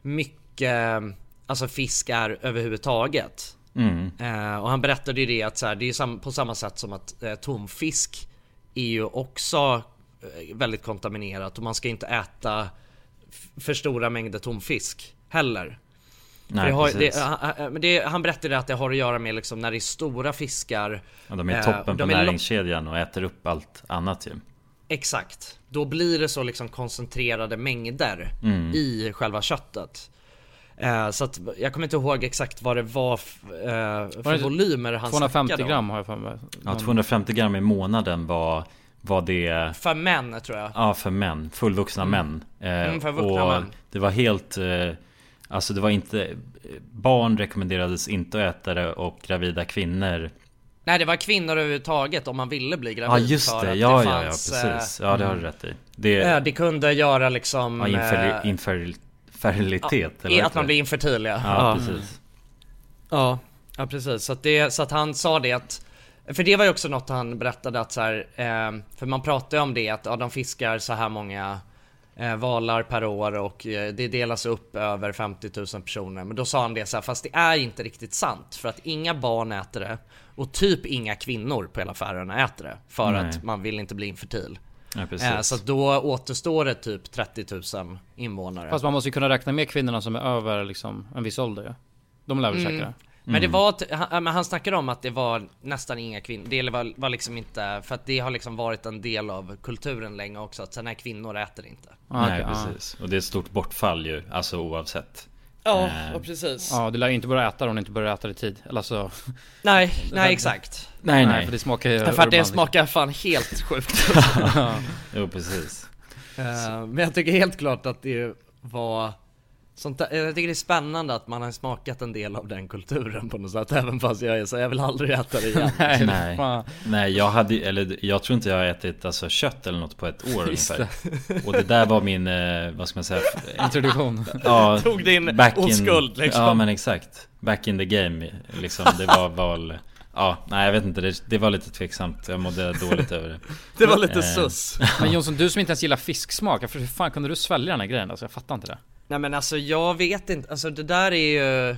mycket, alltså fisk är överhuvudtaget. Mm. Eh, och han berättade ju det att så här, det är sam på samma sätt som att eh, tomfisk är ju också eh, väldigt kontaminerat och man ska inte äta för stora mängder tomfisk heller. Nej, har, det, han, det, han berättade att det har att göra med liksom när det är stora fiskar ja, De är toppen eh, på näringskedjan och äter upp allt annat ju. Exakt. Då blir det så liksom koncentrerade mängder mm. i själva köttet. Eh, Så att jag kommer inte ihåg exakt vad det var eh, för var volymer han 250 gram har jag för mig. Ja 250 gram i månaden var var det För män tror jag. Ja för män, fullvuxna mm. män. Eh, mm, för vuxna och män. det var helt eh, Alltså det var inte Barn rekommenderades inte att äta det och gravida kvinnor Nej det var kvinnor överhuvudtaget om man ville bli gravid Ja just det, ja, det fanns, ja ja precis. Ja det har du rätt i. Det, det kunde göra liksom Ja infer, infertilitet ja, eller Att man blir infertil ja. Ja precis. Ja, ja precis. Så att, det, så att han sa det att För det var ju också något han berättade att så här, eh, För man pratade om det att ja, de fiskar så här många eh, valar per år och eh, det delas upp över 50 000 personer. Men då sa han det så här, fast det är inte riktigt sant för att inga barn äter det och typ inga kvinnor på hela Färöarna äter det för Nej. att man vill inte bli infertil. Ja, eh, så då återstår det typ 30 000 invånare. Fast man måste ju kunna räkna med kvinnorna som är över liksom en viss ålder. De lär väl mm. det? Men det mm. var, han, han snackade om att det var nästan inga kvinnor, det var, var liksom inte, för att det har liksom varit en del av kulturen länge också, att sådana här kvinnor äter inte. Ah, Nej okay, precis, och det är ett stort bortfall ju, alltså oavsett. Ja, Eh, ja precis. Ja, du lär ju inte börja äta om du inte börjar äta det i tid. Eller så... Nej, nej exakt. Nej nej. för det smakar ju... För att det smakar fan helt sjukt. Jo precis. Eh, Men jag tycker helt klart att det var sånt där, jag tycker det är spännande att man har smakat en del av den kulturen på något sätt Även fast jag är så, jag vill aldrig äta det igen Nej, Nej. fan. Nej jag hade eller jag tror inte jag har ätit alltså, kött eller något på ett år ungefär. Och det där var min, eh, vad ska man säga? Introduktion. Ja, Tog din back in- oskuld, liksom. Ja men exakt. Back in the game liksom. Det var val. Ja, nej jag vet inte. Det, det var lite tveksamt. Jag mådde dåligt över det. Det var lite Eh, sus Men Jonsson, du som inte ens gillar fisksmak, hur fan kunde du svälja den här grejen? Alltså jag fattar inte det. Nej men alltså jag vet inte, alltså det där är ju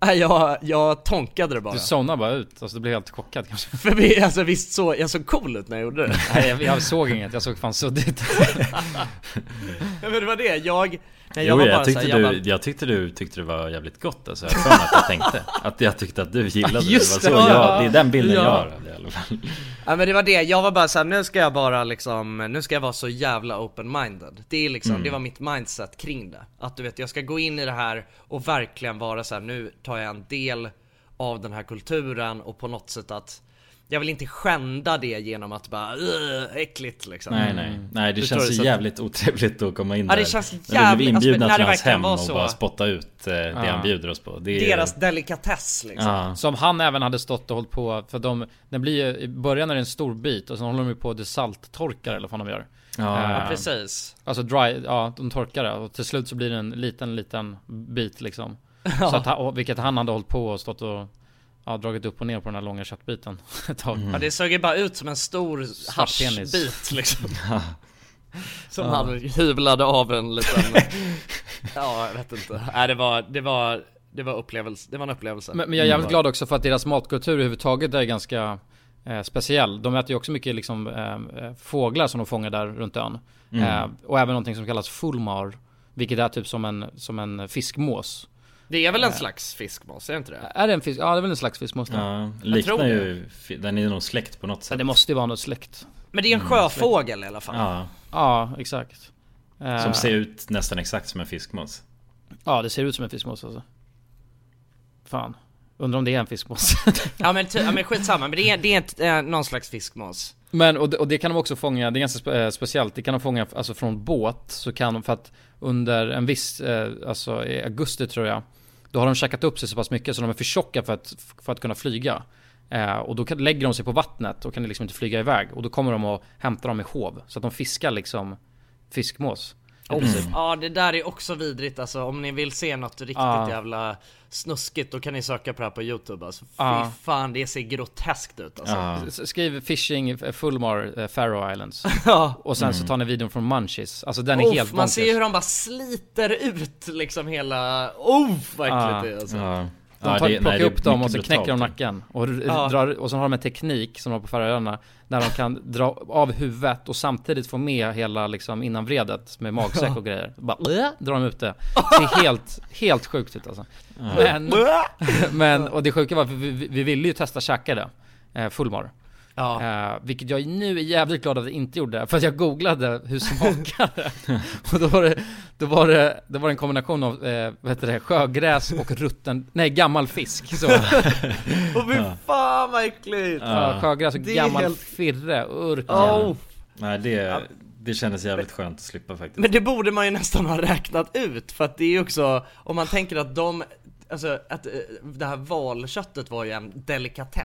Nej jag, jag tonkade det bara. Du zonar bara ut, alltså du blev helt chockad kanske. För vi, alltså visst så, jag såg cool ut när jag gjorde det. Nej jag, jag såg inget, jag såg fan suddigt. Ja, men det var det, jag, nej, jag Jo, jag, tyckte här, du, jag bara, jag tyckte du tyckte det var jävligt gott alltså. Jag för att jag tänkte. Att jag tyckte att du gillade Just det. Det, var så det, jag, ja. det är den bilden Ja. jag har i alla fall. Ja men det var det, jag var bara såhär, nu ska jag bara liksom, nu ska jag vara så jävla open-minded Det är liksom, det var mitt mindset kring det Att du vet, jag ska gå in i det här och verkligen vara så här: nu tar jag en del av den här kulturen och på något sätt att Jag vill inte skända det genom att bara, "Ugh, äckligt liksom Nej nej. Nej det Förstår känns du? ju Så att- jävligt otrevligt att komma in Ja, det där. känns När vi jävligt- blir inbjudna alltså, när till det hans hem och så. bara spotta ut eh, det han bjuder oss på. Det är, Deras delikatess liksom Ja. Som han även hade stått och hållit på, för de, den blir ju, i början är det en stor bit och sen håller de ju på att salttorkar eller vad de gör. Ja, Ja precis Alltså dry, ja de torkar det och till slut så blir det en liten, liten bit liksom. Så att, vilket han hade hållit på och stått och ja, dragit upp och ner på den här långa köttbiten ett tag. Ja det såg ju bara ut som en stor haschbit liksom Som han hyvlade av en liten Ja jag vet inte, nej det var, det var, det var upplevelse, det var en upplevelse Men, men jag är jävligt glad också för att deras matkultur överhuvudtaget är ganska eh, speciell. De äter ju också mycket liksom, eh, eh, fåglar som de fångar där runt ön. Eh, och även någonting som kallas fulmar. Vilket är typ som en, som en fiskmås. Det är väl en slags fiskmås, är det inte det? Är det en fisk? Ja det är väl en slags fiskmås. Ja, tror liknar det. ju, den är nog släkt på något sätt. det måste ju vara något släkt. Men det är en sjöfågel i alla fall Ja, Ja, exakt. Eh, som ser ut nästan exakt som en fiskmås. Ja, det ser ut som en fiskmås alltså. Fan. Undrar om det är en fiskmås. Ja men, ty- ja, men skitsamma, men det är, det är ett, eh, någon slags fiskmås men och det, och det kan de också fånga, det är ganska spe, eh, speciellt, det kan de fånga alltså från båt så kan de för att under en viss, eh, alltså i augusti tror jag, då har de käkat upp sig så pass mycket så de är för tjocka för att, för att kunna flyga. Eh, och då kan, lägger de sig på vattnet och kan liksom inte flyga iväg och då kommer de och hämtar dem i hov. Så att de fiskar liksom fiskmås i princip. Ja det där är också vidrigt alltså, om ni vill se något riktigt Ja. jävla snuskigt då kan ni söka på det här på youtube alltså Fy Ja. fan det ser groteskt ut alltså. S- Skriv fishing eh, Fulmar eh, Faroe Islands. Och sen så tar ni videon från Munchies. Alltså den är Uff, helt man bonkers. ser ju hur de bara sliter ut liksom hela, oh vad äckligt det är alltså. De Ja, tar, det- plockar nej, upp dem och så knäcker de nacken och, Ja. drar, och så har de en teknik som de har på Färöarna Där de kan dra av huvudet och samtidigt få med hela liksom innanvredet med magsäck och grejer. Bara äh, drar de ut det. Det är helt, helt sjukt ut alltså. Men, men och det sjuka var att vi, vi, vi ville ju testa käka det eh, Fullmar Ja. Eh, vilket jag nu är jävligt glad att jag inte gjorde, för att jag googlade hur smakar det? och då var det, då var det, det var en kombination av, eh, vad heter det, sjögräs och rutten, nej gammal fisk så. Och fy fan vad äckligt! Ja. Sjögräs och gammal helt- firre, urk. Oh. Nej det, det kändes jävligt skönt att slippa faktiskt. Men det borde man ju nästan ha räknat ut, för att det är ju också, om man tänker att de, alltså att eh, det här valköttet var ju en delikatess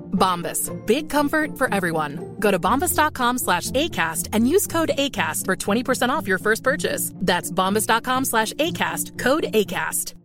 Bombas. Big comfort for everyone. Go to bombas.com slash ACAST and use code ACAST for 20% off your first purchase. That's bombas.com slash ACAST. Code ACAST.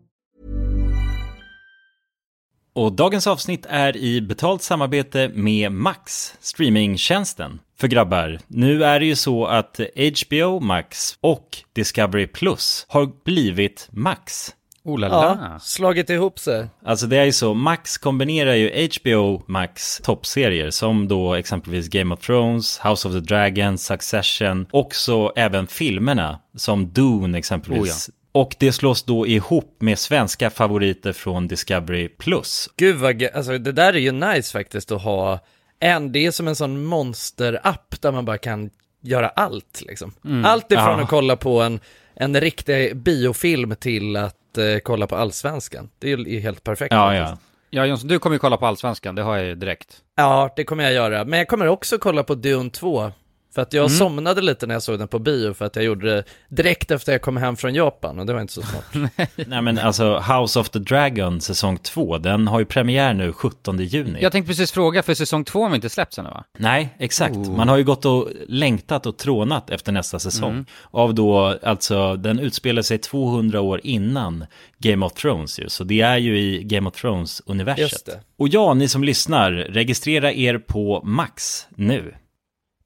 Och dagens avsnitt är i betalt samarbete med Max, streamingtjänsten. För grabbar, nu är det ju så att HBO Max och Discovery Plus har blivit Max. Oh la Ja, la. slagit ihop sig. Alltså det är ju så, Max kombinerar ju HBO Max toppserier som då exempelvis Game of Thrones, House of the Dragon, Succession, också även filmerna som Dune exempelvis. Och det slås då ihop med svenska favoriter från Discovery Plus. Gud vad alltså det där är ju nice faktiskt att ha en, det är som en sån monster-app där man bara kan göra allt liksom. Allt ifrån Ja. att kolla på en, en riktig biofilm till att eh, kolla på allsvenskan. Det är ju helt perfekt. Ja, faktiskt. ja. Ja Jonsson, du kommer ju kolla på Allsvenskan, det har jag ju direkt. Ja, det kommer jag göra. Men jag kommer också kolla på Dune 2. För att jag somnade lite när jag såg den på bio för att jag gjorde det direkt efter jag kom hem från Japan och det var inte så smart. Nej men alltså House of the Dragon säsong 2, den har ju premiär nu 17 juni. Jag tänkte precis fråga, för säsong två har vi inte släppts ännu va? Nej, exakt. Man har ju gått och längtat och trånat efter nästa säsong. Av då, alltså, den utspelar sig 200 år innan Game of Thrones ju. Så det är ju i Game of Thrones-universet. Och ja, ni som lyssnar, registrera er på Max nu.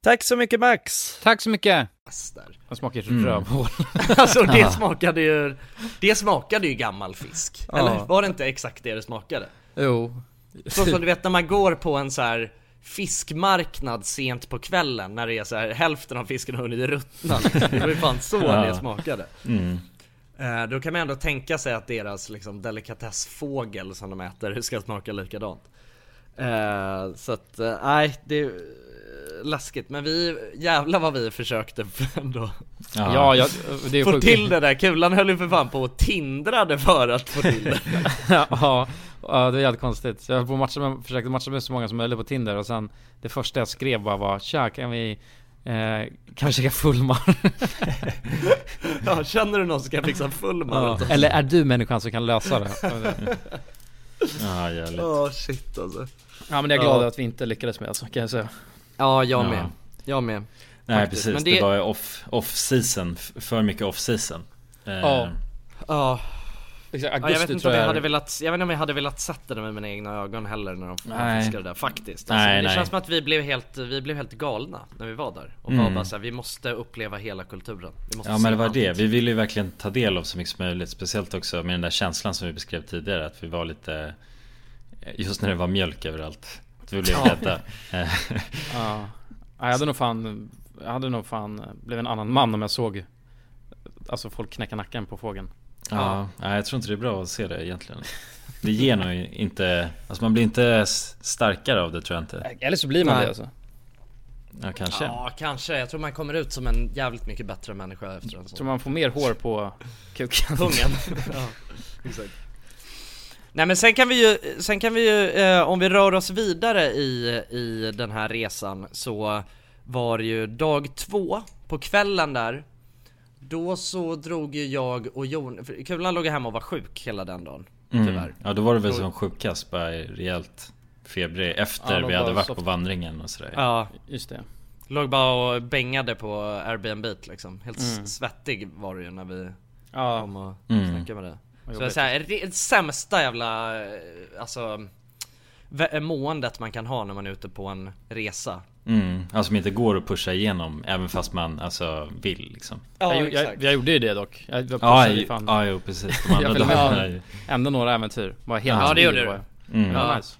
Tack så mycket Max! Tack så mycket! Där. Jag smakar Mm. rövhål. Alltså det smakade ju, det smakade ju gammal fisk. Ja. Eller var det inte exakt det det smakade? Jo. Så som du vet när man går på en så här fiskmarknad sent på kvällen när det är så här hälften av fisken har hunnit ruttna. Det var ju fan så Ja. det smakade. Mm. Eh, Då kan man ändå tänka sig att deras liksom delikatessfågel som de äter ska smaka likadant. Eh, Så att, eh, nej det är läskigt men vi, jävlar vad vi försökte ändå Ja, jag, det är få sjukt. till det där. Kulan höll ju för fan på och tindrade för att få till det. ja, ja, det är jävligt konstigt. Så jag höll på matcha med, försökte matcha med så många som möjligt på Tinder och sen det första jag skrev bara var Tja, kan vi eh, kan vi käka fullmar? Ja, känner du någon som kan fixa full ja. Eller är du människan som kan lösa det? Ja, jävligt. Åh shit alltså. Ja men det är jag glad att vi inte lyckades med alltså, kan jag säga. Ja, jag Ja. med. Jag med. Nej, Faktiskt. precis. Men det... det- var off, off-season, f- för mycket off-season. Eh, Ja. Ja. Exakt, Ja, jag augusti vet inte tror om jag jag hade velat, jag vet inte om jag hade velat sett det med mina egna ögon heller när de fiskade det där faktiskt. Alltså, Nej, det nej. känns som att vi blev helt, vi blev helt galna när vi var där. Och Mm. var bara så här, vi måste uppleva hela kulturen. Vi måste Ja men det var allt. det, vi ville ju verkligen ta del av så mycket som möjligt Speciellt också med den där känslan som vi beskrev tidigare Att vi var lite Just när det var mjölk överallt Vi blev Eh, Ja. Ja, jag hade nog fan, jag hade nog fan blivit en annan man om jag såg Alltså folk knäcka nacken på fågeln. Ja, nej, jag tror inte det är bra att se det egentligen Det ger nog inte Alltså man blir inte starkare av det tror jag inte Eller så blir man Nej. det alltså. Ja kanske Ja, kanske. Jag tror man kommer ut som en jävligt mycket bättre människa efter en Tror sån. man får mer hår på kuken. Pungen. ja, exakt. Nej men sen kan vi ju, sen kan vi ju, eh, om vi rör oss vidare i, i den här resan så var det ju dag två på kvällen där Då så drog ju jag och Jon, för Kulan låg hemma och var sjuk hela den dagen mm. Tyvärr Ja då var det väl som sjukast bara rejält febrig Efter Ja, vi hade varit soft- på vandringen och sådär Ja, Just det. låg bara och bängade på Airbnb liksom Helt Mm. svettig var det ju när vi Ja, kom och Mm. snackade med det vad Så här, det sämsta jävla, eh, alltså vä- måendet man kan ha när man är ute på en resa mm. Alltså som inte går att pusha igenom Även fast man alltså vill liksom jag, jag, jag, jag gjorde ju det dock. Jag, jag Ja, ju fan. ja jo precis De andra Jag dagarna ändå några äventyr. Var helt Ja, det gjorde du. jag. mm. Ja. nice.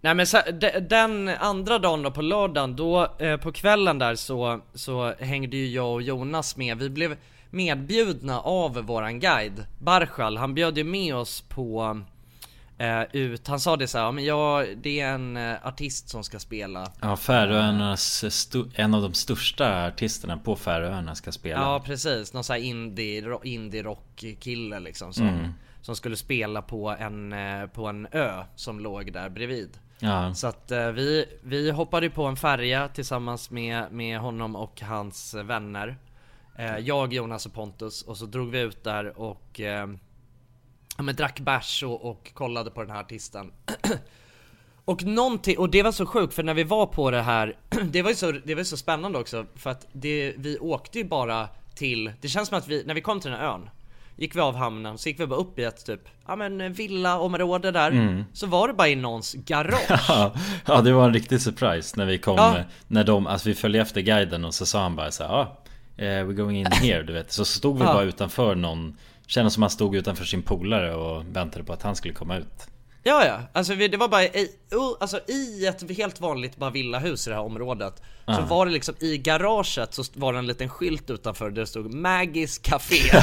Nej men så, de, den andra dagen då på lördagen, då eh, på kvällen där så, så hängde ju jag och Jonas med Vi blev medbjudna av våran guide Barshal, han bjöd ju med oss på eh, ut, han sa det så här, ja, men jag, det är en eh, artist som ska spela Ja, Färöarnas, en av de största artisterna på Färöarna ska spela. Ja precis, någon sån här indie, indie rock kille liksom som, Mm. som skulle spela på en, eh, på en ö som låg där bredvid Ja. Så att eh, vi, vi hoppade på en färja tillsammans med, med honom och hans vänner Jag, Jonas och Pontus och så drog vi ut där och eh, ja, men drack bärs och, och kollade på den här artisten Och någonting, och det var så sjukt för när vi var på det här Det var ju så, det var så spännande också för att det, vi åkte ju bara till Det känns som att vi, när vi kom till den här ön Gick vi av hamnen, så gick vi bara upp i ett typ, ja men villaområde där Mm. Så var det bara i någons garage Ja, ja, det var en riktig surprise när vi kom, Ja. när de, alltså vi följde efter guiden och så sa han bara så här, ah, eh, we're going in here, du vet. Så stod vi bara utanför någon, kändes som han stod utanför sin polare och väntade på att han skulle komma ut. Ja ja, alltså det var bara i, alltså, i ett helt vanligt bara villahus i det här området Så Ja. var det liksom i garaget så var det en liten skylt utanför där det stod Maggis Café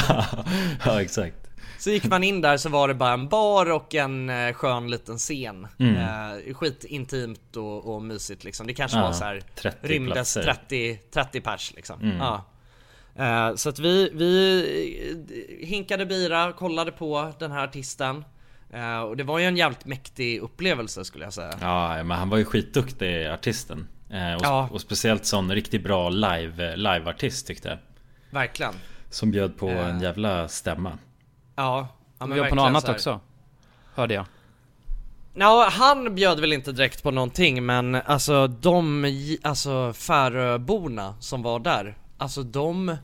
ja, exakt. Så gick man in där så var det bara en bar och en eh, skön liten scen Mm. eh, Skitintimt och, och mysigt liksom Det kanske Ja, var så här 30 rymdes platser. 30, 30 pers liksom Mm. ja. Eh, Så att vi, vi eh, hinkade bira, kollade på den här artisten Eh, Och det var ju en jävligt mäktig upplevelse skulle jag säga Ja, men han var ju skitduktig artisten. Eh, och, Ja. och speciellt sån riktigt bra live, liveartist tyckte jag. Verkligen Som bjöd på Eh. en jävla stämma. Ja, ja Vi var på något annat också. Hörde jag. Ja, han bjöd väl inte direkt på någonting men alltså de, alltså Färöborna som var där Alltså de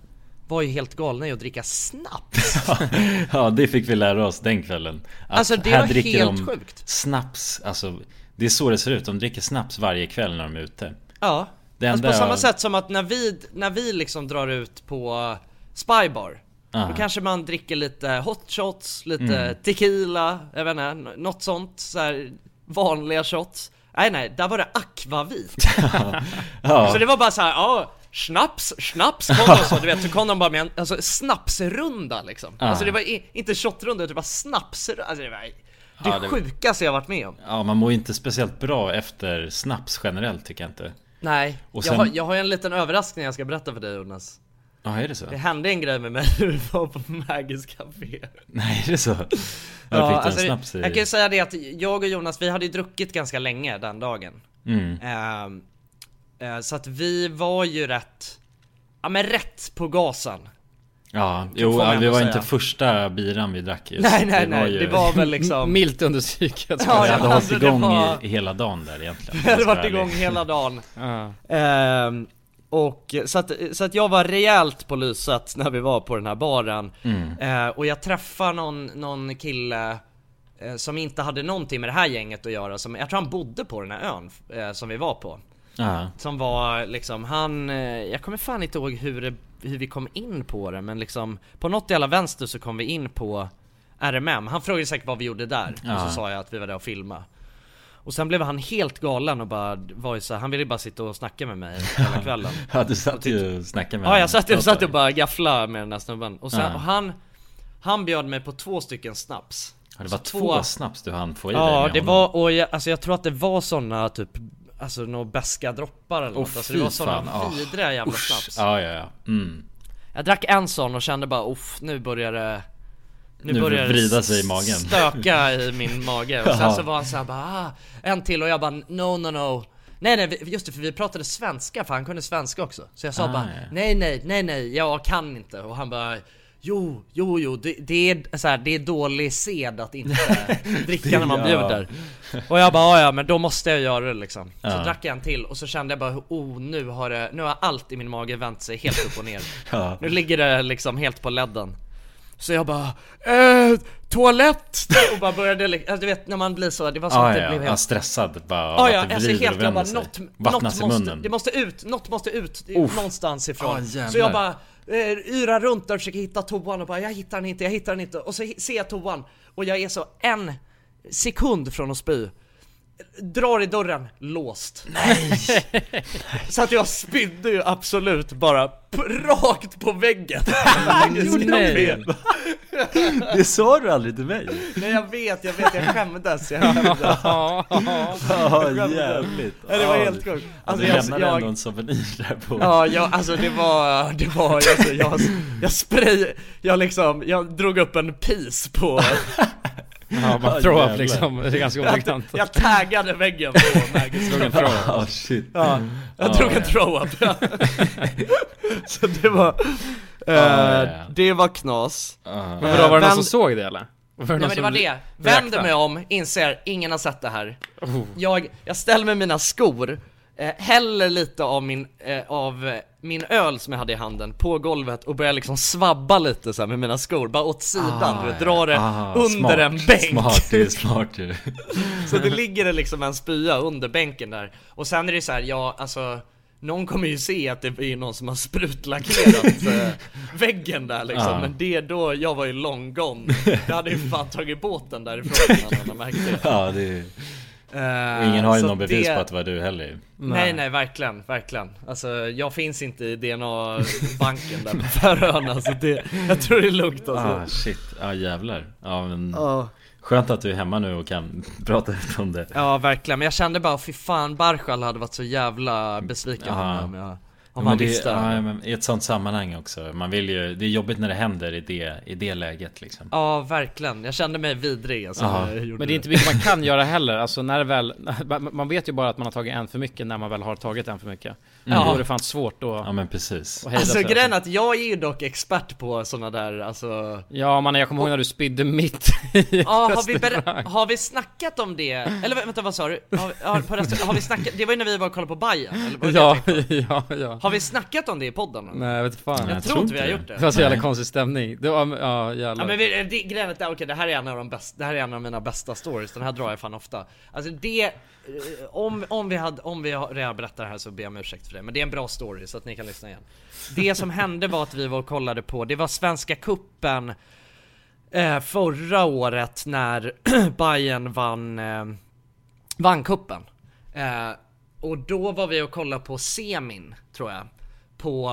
var ju helt galna i att dricka snaps ja, det fick vi lära oss den kvällen. Att Alltså, det här var dricker helt de sjukt. Snaps, alltså det är så det ser ut. De dricker snaps varje kväll när de är ute. Ja, Det alltså på samma jag- sätt som att när vi, när vi liksom drar ut på Spybar Ja. Då kanske man dricker lite hot shots, lite Mm. tequila, jag vet inte, något sånt så här vanliga shots Nej nej, där var det akvavit Ja. Så det var bara så här, ja Snaps, snaps kom de så, du vet, så kom de bara med en alltså, snapsrunda liksom Ja. Alltså det var i, inte shotrunda, det var snapsrunda, alltså det var det Ja, det- sjukaste jag varit med om Ja, man mår ju inte speciellt bra efter snaps generellt tycker jag inte. Nej, Och jag, sen- har, jag har en liten överraskning jag ska berätta för dig Jonas Ja, är det så? Det hände en grej med mig när vi var på Maggis Café Nej, är det så? Ja, du alltså, snaps i? jag kan ju säga det att jag och Jonas, vi hade ju druckit ganska länge den dagen Mm. Eh, Så att vi var ju rätt, ja men rätt på gasen Ja, jo, ja, vi var säga. inte första biran vi drack just. Nej, nej, Det var nej, ju- det var väl liksom Milt under psyket. Ja, Vi ja, hade hållit alltså, det igång var- hela dagen där egentligen. Vi hade varit igång hela dagen. Ehm, Och så att, så att jag var rejält på lyset när vi var på den här baren Mm. Eh, Och jag träffade någon, någon kille eh, Som inte hade någonting med det här gänget att göra som, Jag tror han bodde på den här ön eh, som vi var på Ja. Som var liksom, han, eh, jag kommer fan inte ihåg hur, det, hur vi kom in på det men liksom På något jävla vänster så kom vi in på RMM, han frågade säkert vad vi gjorde där och Ja. så sa jag att vi var där och filmade. Och sen blev han helt galen och bara var ju så här, han ville bara sitta och snacka med mig hela kvällen. Ja, du satt ju och snackade med Ja jag honom. satt, jag satt och bara gafflade med den här snubben. Och sen, och han Han bjöd mig på två stycken snaps. Ja, det var Så två snaps du hann få i dig Ja det honom. var, och jag, alltså jag tror att det var såna typ Alltså några beska droppar eller Åh, något, alltså det var såna fan. Vidriga jävla Usch. snaps Ja, ja, ja. Mm. Jag drack en sån och kände bara uff, nu börjar det Nu börjar det vrida sig i magen. Stöka i min mage och sen så var han såhär bara ah, En till och jag bara no no no Nej nej just det för vi pratade svenska för han kunde svenska också Så jag sa Ah, bara nej nej nej nej jag kan inte och han bara Jo, jo, jo, det, det är så här, det är dålig sed att inte dricka när man Ja. bjuder Och jag bara "Ja, ja men då måste jag göra det liksom Så Ja. drack jag en till och så kände jag bara oh nu har det, nu har allt i min mage vänt sig helt upp och ner Ja. Nu ligger det liksom helt på ledden Så jag bara eh, toalett! Och bara började, alltså, du vet när man blir så, det var som Ja, att det ja, blev ja. helt stressad bara av Ja att ja, det alltså helt jag bara något, något måste, det måste ut, något måste ut Uff. någonstans ifrån Ah. Så jag bara Eh, yra yrar runt där och försöker hitta toan och bara jag hittar den inte, jag hittar den inte. Och så ser jag toan och jag är så en sekund från att spy drar i dörren, låst. Nej! så att jag spydde ju absolut bara rakt på väggen. Nej. Det sa du aldrig till mig. Nej jag vet, jag vet, jag skämdes, jag skämdes. Ja, jävligt. Ja, det var helt sjukt. Alltså, du lämnade ändå en souvenir där på. Ja, jag, alltså det var, det var, alltså, jag, jag spray, jag liksom, jag drog upp en pis på Ja, man throw up liksom, det är ganska jag, obekantat. jag taggade väggen på up. Ja, shit. Ja, jag Ja, drog en throw up. Så det var, eh, ja. det var knas Men vadå, var det någon som såg det eller? Var Nej men det var det, vänder mig om, inser, ingen har sett det här Oh. Jag, jag ställer med mina skor, eh, häller lite av min, eh, av min öl som jag hade i handen på golvet och börjar liksom svabba lite så med mina skor, bara åt sidan, du vet, dra det Ah, under smart. en bänk Smart, det är smart ju. Så det ligger det liksom en spya under bänken där Och sen är det så här, ja alltså Någon kommer ju se att det är någon som har sprutlackerat eh, väggen där liksom Ja. Men det då, jag var ju long gone Jag hade ju fan tagit båten därifrån innan han märkte det Ja, det är... Eh, Ingen har ju någon bevis det- på att det var du heller ju. Nej nej verkligen, verkligen Alltså jag finns inte i DNA-banken där på Färöarna så det, jag tror det är lugnt alltså Ah shit, ja jävlar. Ja men Ja. Skönt att du är hemma nu och kan prata ut om det. Ja verkligen, men jag kände bara fy fan Barshal hade varit så jävla besviken på mig om jag om Ja, det, visste ja, men I ett sånt sammanhang också. Man vill ju, det är jobbigt när det händer i det, i det läget liksom. Ja verkligen, jag kände mig vidrig alltså, Ja. Men det är inte mycket man kan göra heller, alltså när väl, man vet ju bara att man har tagit en för mycket när man väl har tagit en för mycket. Mm. Då är det fan svårt då Ja men precis. att Alltså sig. grejen är att jag är ju dock expert på såna där, alltså Ja man, jag kommer ihåg när du spydde mitt i Ja, har vi, ber- har vi snackat om det? Eller vä- vänta vad sa du? Har, har, på restaurang- har vi snackat, det var ju när vi var och kollade på Bajen, eller vad Ja, tänkte ja, ja. Har vi snackat om det i podden? eller? Nej jag vet fan. Jag, tror inte vi har gjort det Det var så jävla konstig stämning. Det var, ja Ja jävlar. men vi, det, grejen är att, okej det här är en av de bästa, det här är en av mina bästa stories, den här drar jag fan ofta Alltså det, eh, om, om vi hade, om vi har redan berättat det här så ber jag om ursäkt för det, men det är en bra story så att ni kan lyssna igen Det som hände var att vi var och kollade på, det var Svenska Kuppen eh, förra året när Bayern vann, eh, vann kuppen eh, Och då var vi och kollade på semin, tror jag. På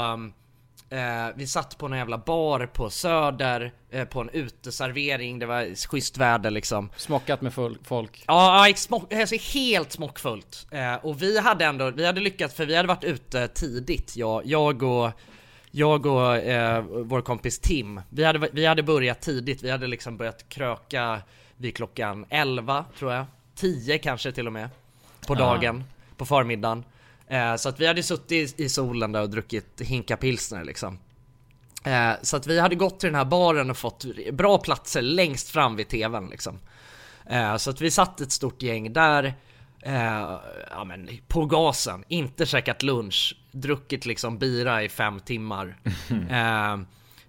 Eh, vi satt på en jävla bar på Söder, eh, på en uteservering, det var schysst väder liksom. Smockat med folk. Ja, smock, alltså helt smockfullt. Eh, och vi hade ändå, vi hade lyckats för vi hade varit ute tidigt, jag, jag och jag och eh, vår kompis Tim, vi hade, vi hade börjat tidigt, vi hade liksom börjat kröka vid klockan 11 tror jag, 10 kanske till och med, på dagen, på förmiddagen. Eh, så att vi hade suttit i, solen där och druckit hinka pilsner liksom. Eh, så att vi hade gått till den här baren och fått bra platser längst fram vid tvn liksom. Eh, så att vi satt ett stort gäng där, eh, ja men på gasen, inte käkat lunch, druckit liksom bira i fem timmar. eh,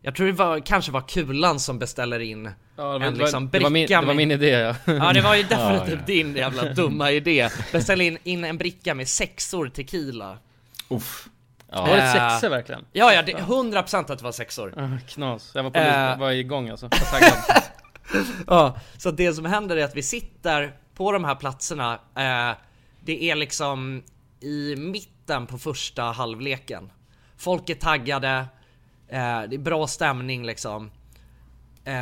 jag tror det var, kanske var Kulan som beställer in Ja, det var- en liksom det var min- bricka det var min idé, ja. Ja det var ju definitivt Ja, ja. din jävla dumma idé. Beställa in, in en bricka med sexor tequila. Uff. Var det Eh, sexor verkligen? Ja ja, det, 100% att det var sexor. Ah, Knas. Jag var, på Eh. var igång alltså. Ja, så det som händer är att vi sitter på de här platserna, eh, det är liksom i mitten på första halvleken. Folk är taggade, eh, det är bra stämning liksom. Eh,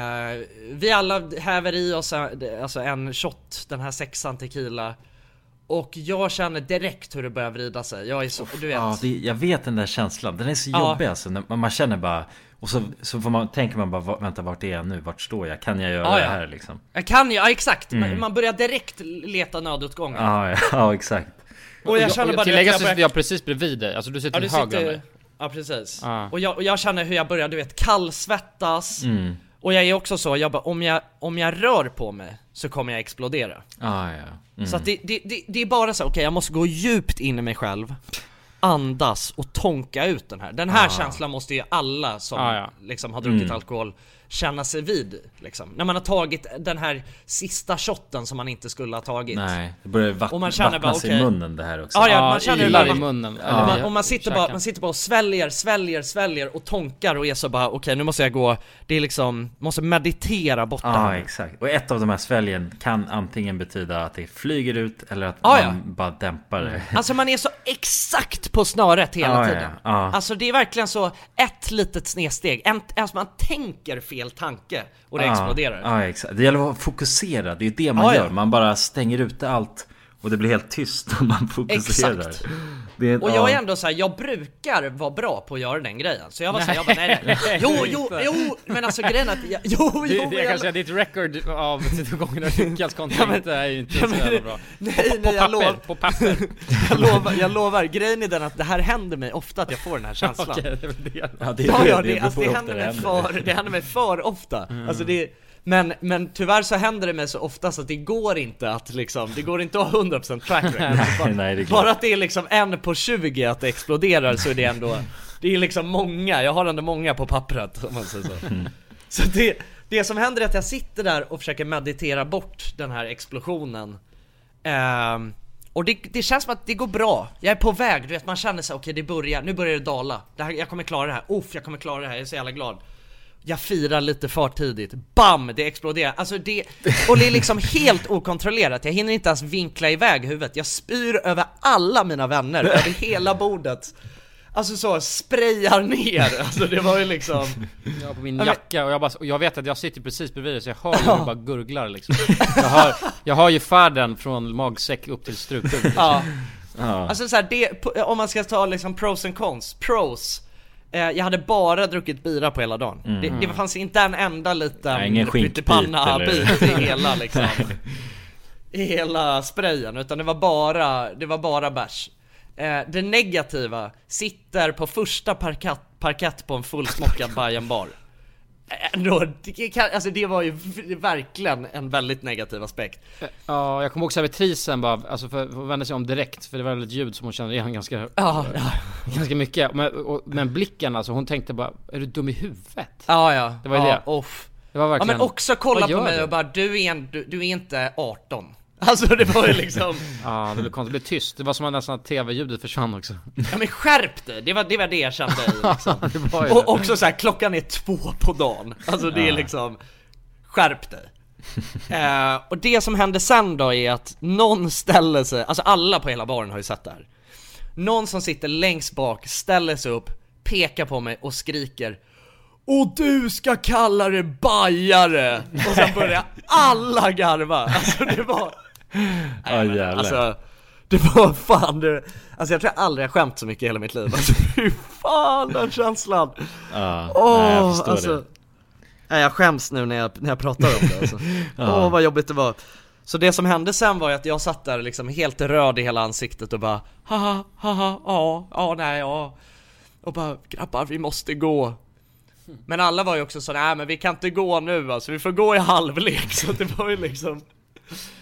vi alla häver i oss eh, alltså en shot, den här sexan tequila. Och jag känner direkt hur det börjar vrida sig. Jag är så, du vet. Ja, det, jag vet den där känslan. Den är så Ja. jobbig alltså. När man, man känner bara... Och så, så får man, tänker man bara, "Va- vänta vart är jag nu? Vart står jag? Kan jag göra Ja, det ja. här liksom? Jag kan ju, ja exakt. Mm. Man börjar direkt leta nödutgångar. Ja, ja, ja exakt. Och jag känner bara Tilläggas jag börjar- sitter jag precis bredvid dig, alltså du sitter Ja du höger om mig. Ja precis. Ja. Och, jag, och jag känner hur jag börjar, du vet, kallsvettas. Mm. Och jag är också så, jag bara, om jag, om jag rör på mig så kommer jag explodera. Ja, ja. Mm. Så att det, det, det, det är bara så, okej jag måste gå djupt in i mig själv, andas och tonka ut den här. Den här Ah. känslan måste ju alla som Ah, ja. liksom har druckit Mm. alkohol känna sig vid liksom. När man har tagit den här sista shotten som man inte skulle ha tagit. Nej, det börjar vatt, Och man känner bara, okej. i munnen det här också. Ja, ja, man känner hur i munnen. Och Eller man, och man, sitter bara, man sitter bara och sväljer, sväljer, sväljer och tonkar och är så bara okej nu måste jag gå, det är liksom, måste meditera bort det Ja, här. exakt. Och ett av de här sväljen kan antingen betyda att det flyger ut eller att Ja, man ja. bara dämpar det. Alltså man är så exakt på snöret hela Ja, ja, tiden. ja. Alltså det är verkligen så, ett litet snedsteg, en, alltså man tänker fel tanke och det Ja, exploderar. Ja, exakt. Det gäller att vara fokuserad. Det är det man Ja, ja. gör. Man bara stänger ute allt och det blir helt tyst om man fokuserar. Exakt. Det är, Och ja. jag är ändå så här, jag brukar vara bra på att göra den grejen. Så jag var såhär, jag bara nej, nej. Nej, Jo, jo, jo, men alltså grejen är att, jag, jo, jo, Det, det men jag kan jag, säga, ditt record av gångerna du lyckats kontra men- inte är ju inte Ja, så men- jävla bra. nej, På, nej, på jag papper, lov- på papper. jag lovar, jag lovar, grejen är den att det här händer mig ofta att jag får den här känslan. Okej, det är väl det. Ja, det, Ja, ja, det, beror alltså, det, händer mig för, det händer mig för ofta. Alltså det, men, men tyvärr så händer det mig så ofta så att det går inte att liksom, det går inte att ha 100% track record. Nej, nej. Bara att det är liksom en på 20 att det exploderar så är det ändå, det är liksom många, jag har ändå många på pappret om man säger så. Så det, det som händer är att jag sitter där och försöker meditera bort den här explosionen. Ehm, och det, det känns som att det går bra. Jag är på väg, du vet man känner sig okej det börjar, nu börjar det dala. Det här, jag kommer klara det här, uff jag kommer klara det här, jag är så jävla glad. Jag firar lite för tidigt, BAM! Det exploderar. Alltså det, och det är liksom helt okontrollerat, jag hinner inte ens vinkla iväg huvudet. Jag spyr över alla mina vänner, över hela bordet. Alltså så, sprayar ner, alltså det var ju liksom Jag på min jacka och jag, bara, och jag vet att jag sitter precis bredvid dig så jag hör ju hur det bara gurglar liksom jag har, jag har ju färden från magsäck upp till struphubb liksom. Ja, Ja. Alltså så här, det, på- om man ska ta liksom pros and cons, pros eh, Jag hade bara druckit bira på hela dagen. Det, det fanns inte en enda liten Nej, ingen pyttipanna-bit i hela liksom. I hela sprayen, utan det var bara, det var bara bärs. Eh, Det negativa, sitter på första parkett, parkett på en fullsmockad Bajen bar Ändå, det, kan, alltså det var ju verkligen en väldigt negativ aspekt. Ja, jag kommer ihåg servitrisen bara, alltså för, för att vända sig om direkt För det var väl ett ljud som hon kände igen ganska, Ja, ja, ganska mycket men, och, men blicken alltså, hon tänkte bara Är du dum i huvudet? ja, ja Det var ju ja, det. Off. Det var Ja verkligen men också kolla på mig du? och bara du är, en, du, du är inte 18 Alltså det var ju liksom Ja, det blev konstigt, det blev tyst Det var som att nästan att tv-ljudet försvann också Ja men skärp dig! Det var det, var det jag kände i liksom. det Och också så här, klockan är två på dagen Alltså det är liksom Skärp dig! eh, och det som hände sen då är att någon ställer sig, alltså alla på hela baren har ju sett det här Någon som sitter längst bak ställer sig upp, pekar på mig och skriker Och du ska kalla det bajare! Och sen börjar alla garva, alltså det var Ja, jävlar. Alltså, det var fan det, alltså jag tror jag aldrig har skämt så mycket i hela mitt liv Alltså fy fan den känslan! ja, Åh, nej, jag förstår alltså, det. Nej jag skäms nu när jag, när jag pratar om det alltså. Åh vad jobbigt det var så det som hände sen var ju att jag satt där liksom helt röd i hela ansiktet och bara Haha, haha, ja, ja, nej, ja. Och bara grabbar vi måste gå. Men alla var ju också så nej men vi kan inte gå nu alltså, vi får gå i halvlek. Så det var ju liksom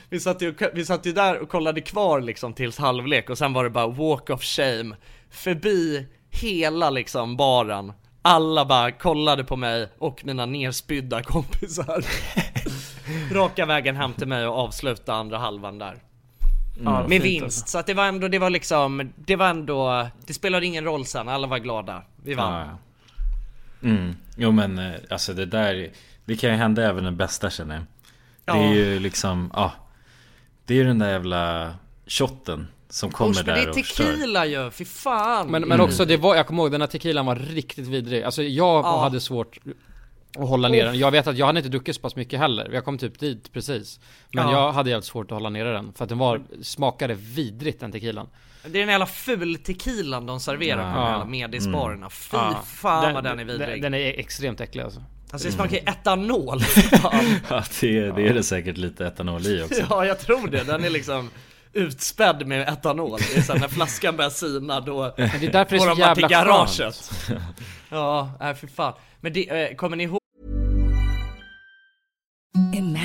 vi satt, ju, vi satt ju där och kollade kvar liksom tills halvlek och sen var det bara walk of shame. Förbi hela liksom baren. Alla bara kollade på mig och mina nerspydda kompisar. Raka vägen hem till mig och avsluta andra halvan där. Ja, Med fint, vinst, så att det var ändå, det var liksom, det var ändå, det spelade ingen roll sen, alla var glada. Vi vann. Ja, ja. Mm. Jo men eh, alltså det där Det kan ju hända även den bästa känner jag. Det är Ja. ju liksom, ja. Det är ju den där jävla shotten Som kommer Usch, men det där är tequila ju, fy fan! Men, men också det var, jag kommer ihåg den här tequilan var riktigt vidrig. Alltså jag Ja. hade svårt att hålla ner den. Jag vet att jag hade inte druckit så pass mycket heller. Jag kom typ dit precis. Men Ja. jag hade jävligt svårt att hålla nere den För att den var, smakade vidrigt den tequilan. Det är den jävla ful tequilan de serverar på de Ja. jävla medisbarerna, fy Ja. fan vad den är vidrig. Den, den är extremt äcklig alltså. Alltså det smakar ju etanol, fan. Ja det, är- det är det säkert lite etanol i också. Ja jag tror det, den är liksom utspädd med etanol. Det är såhär när flaskan börjar sina då Men det är därför det är går så de bara till garaget skönt. Ja, nej för fan. Men det, eh, kommer ni ihåg Imagine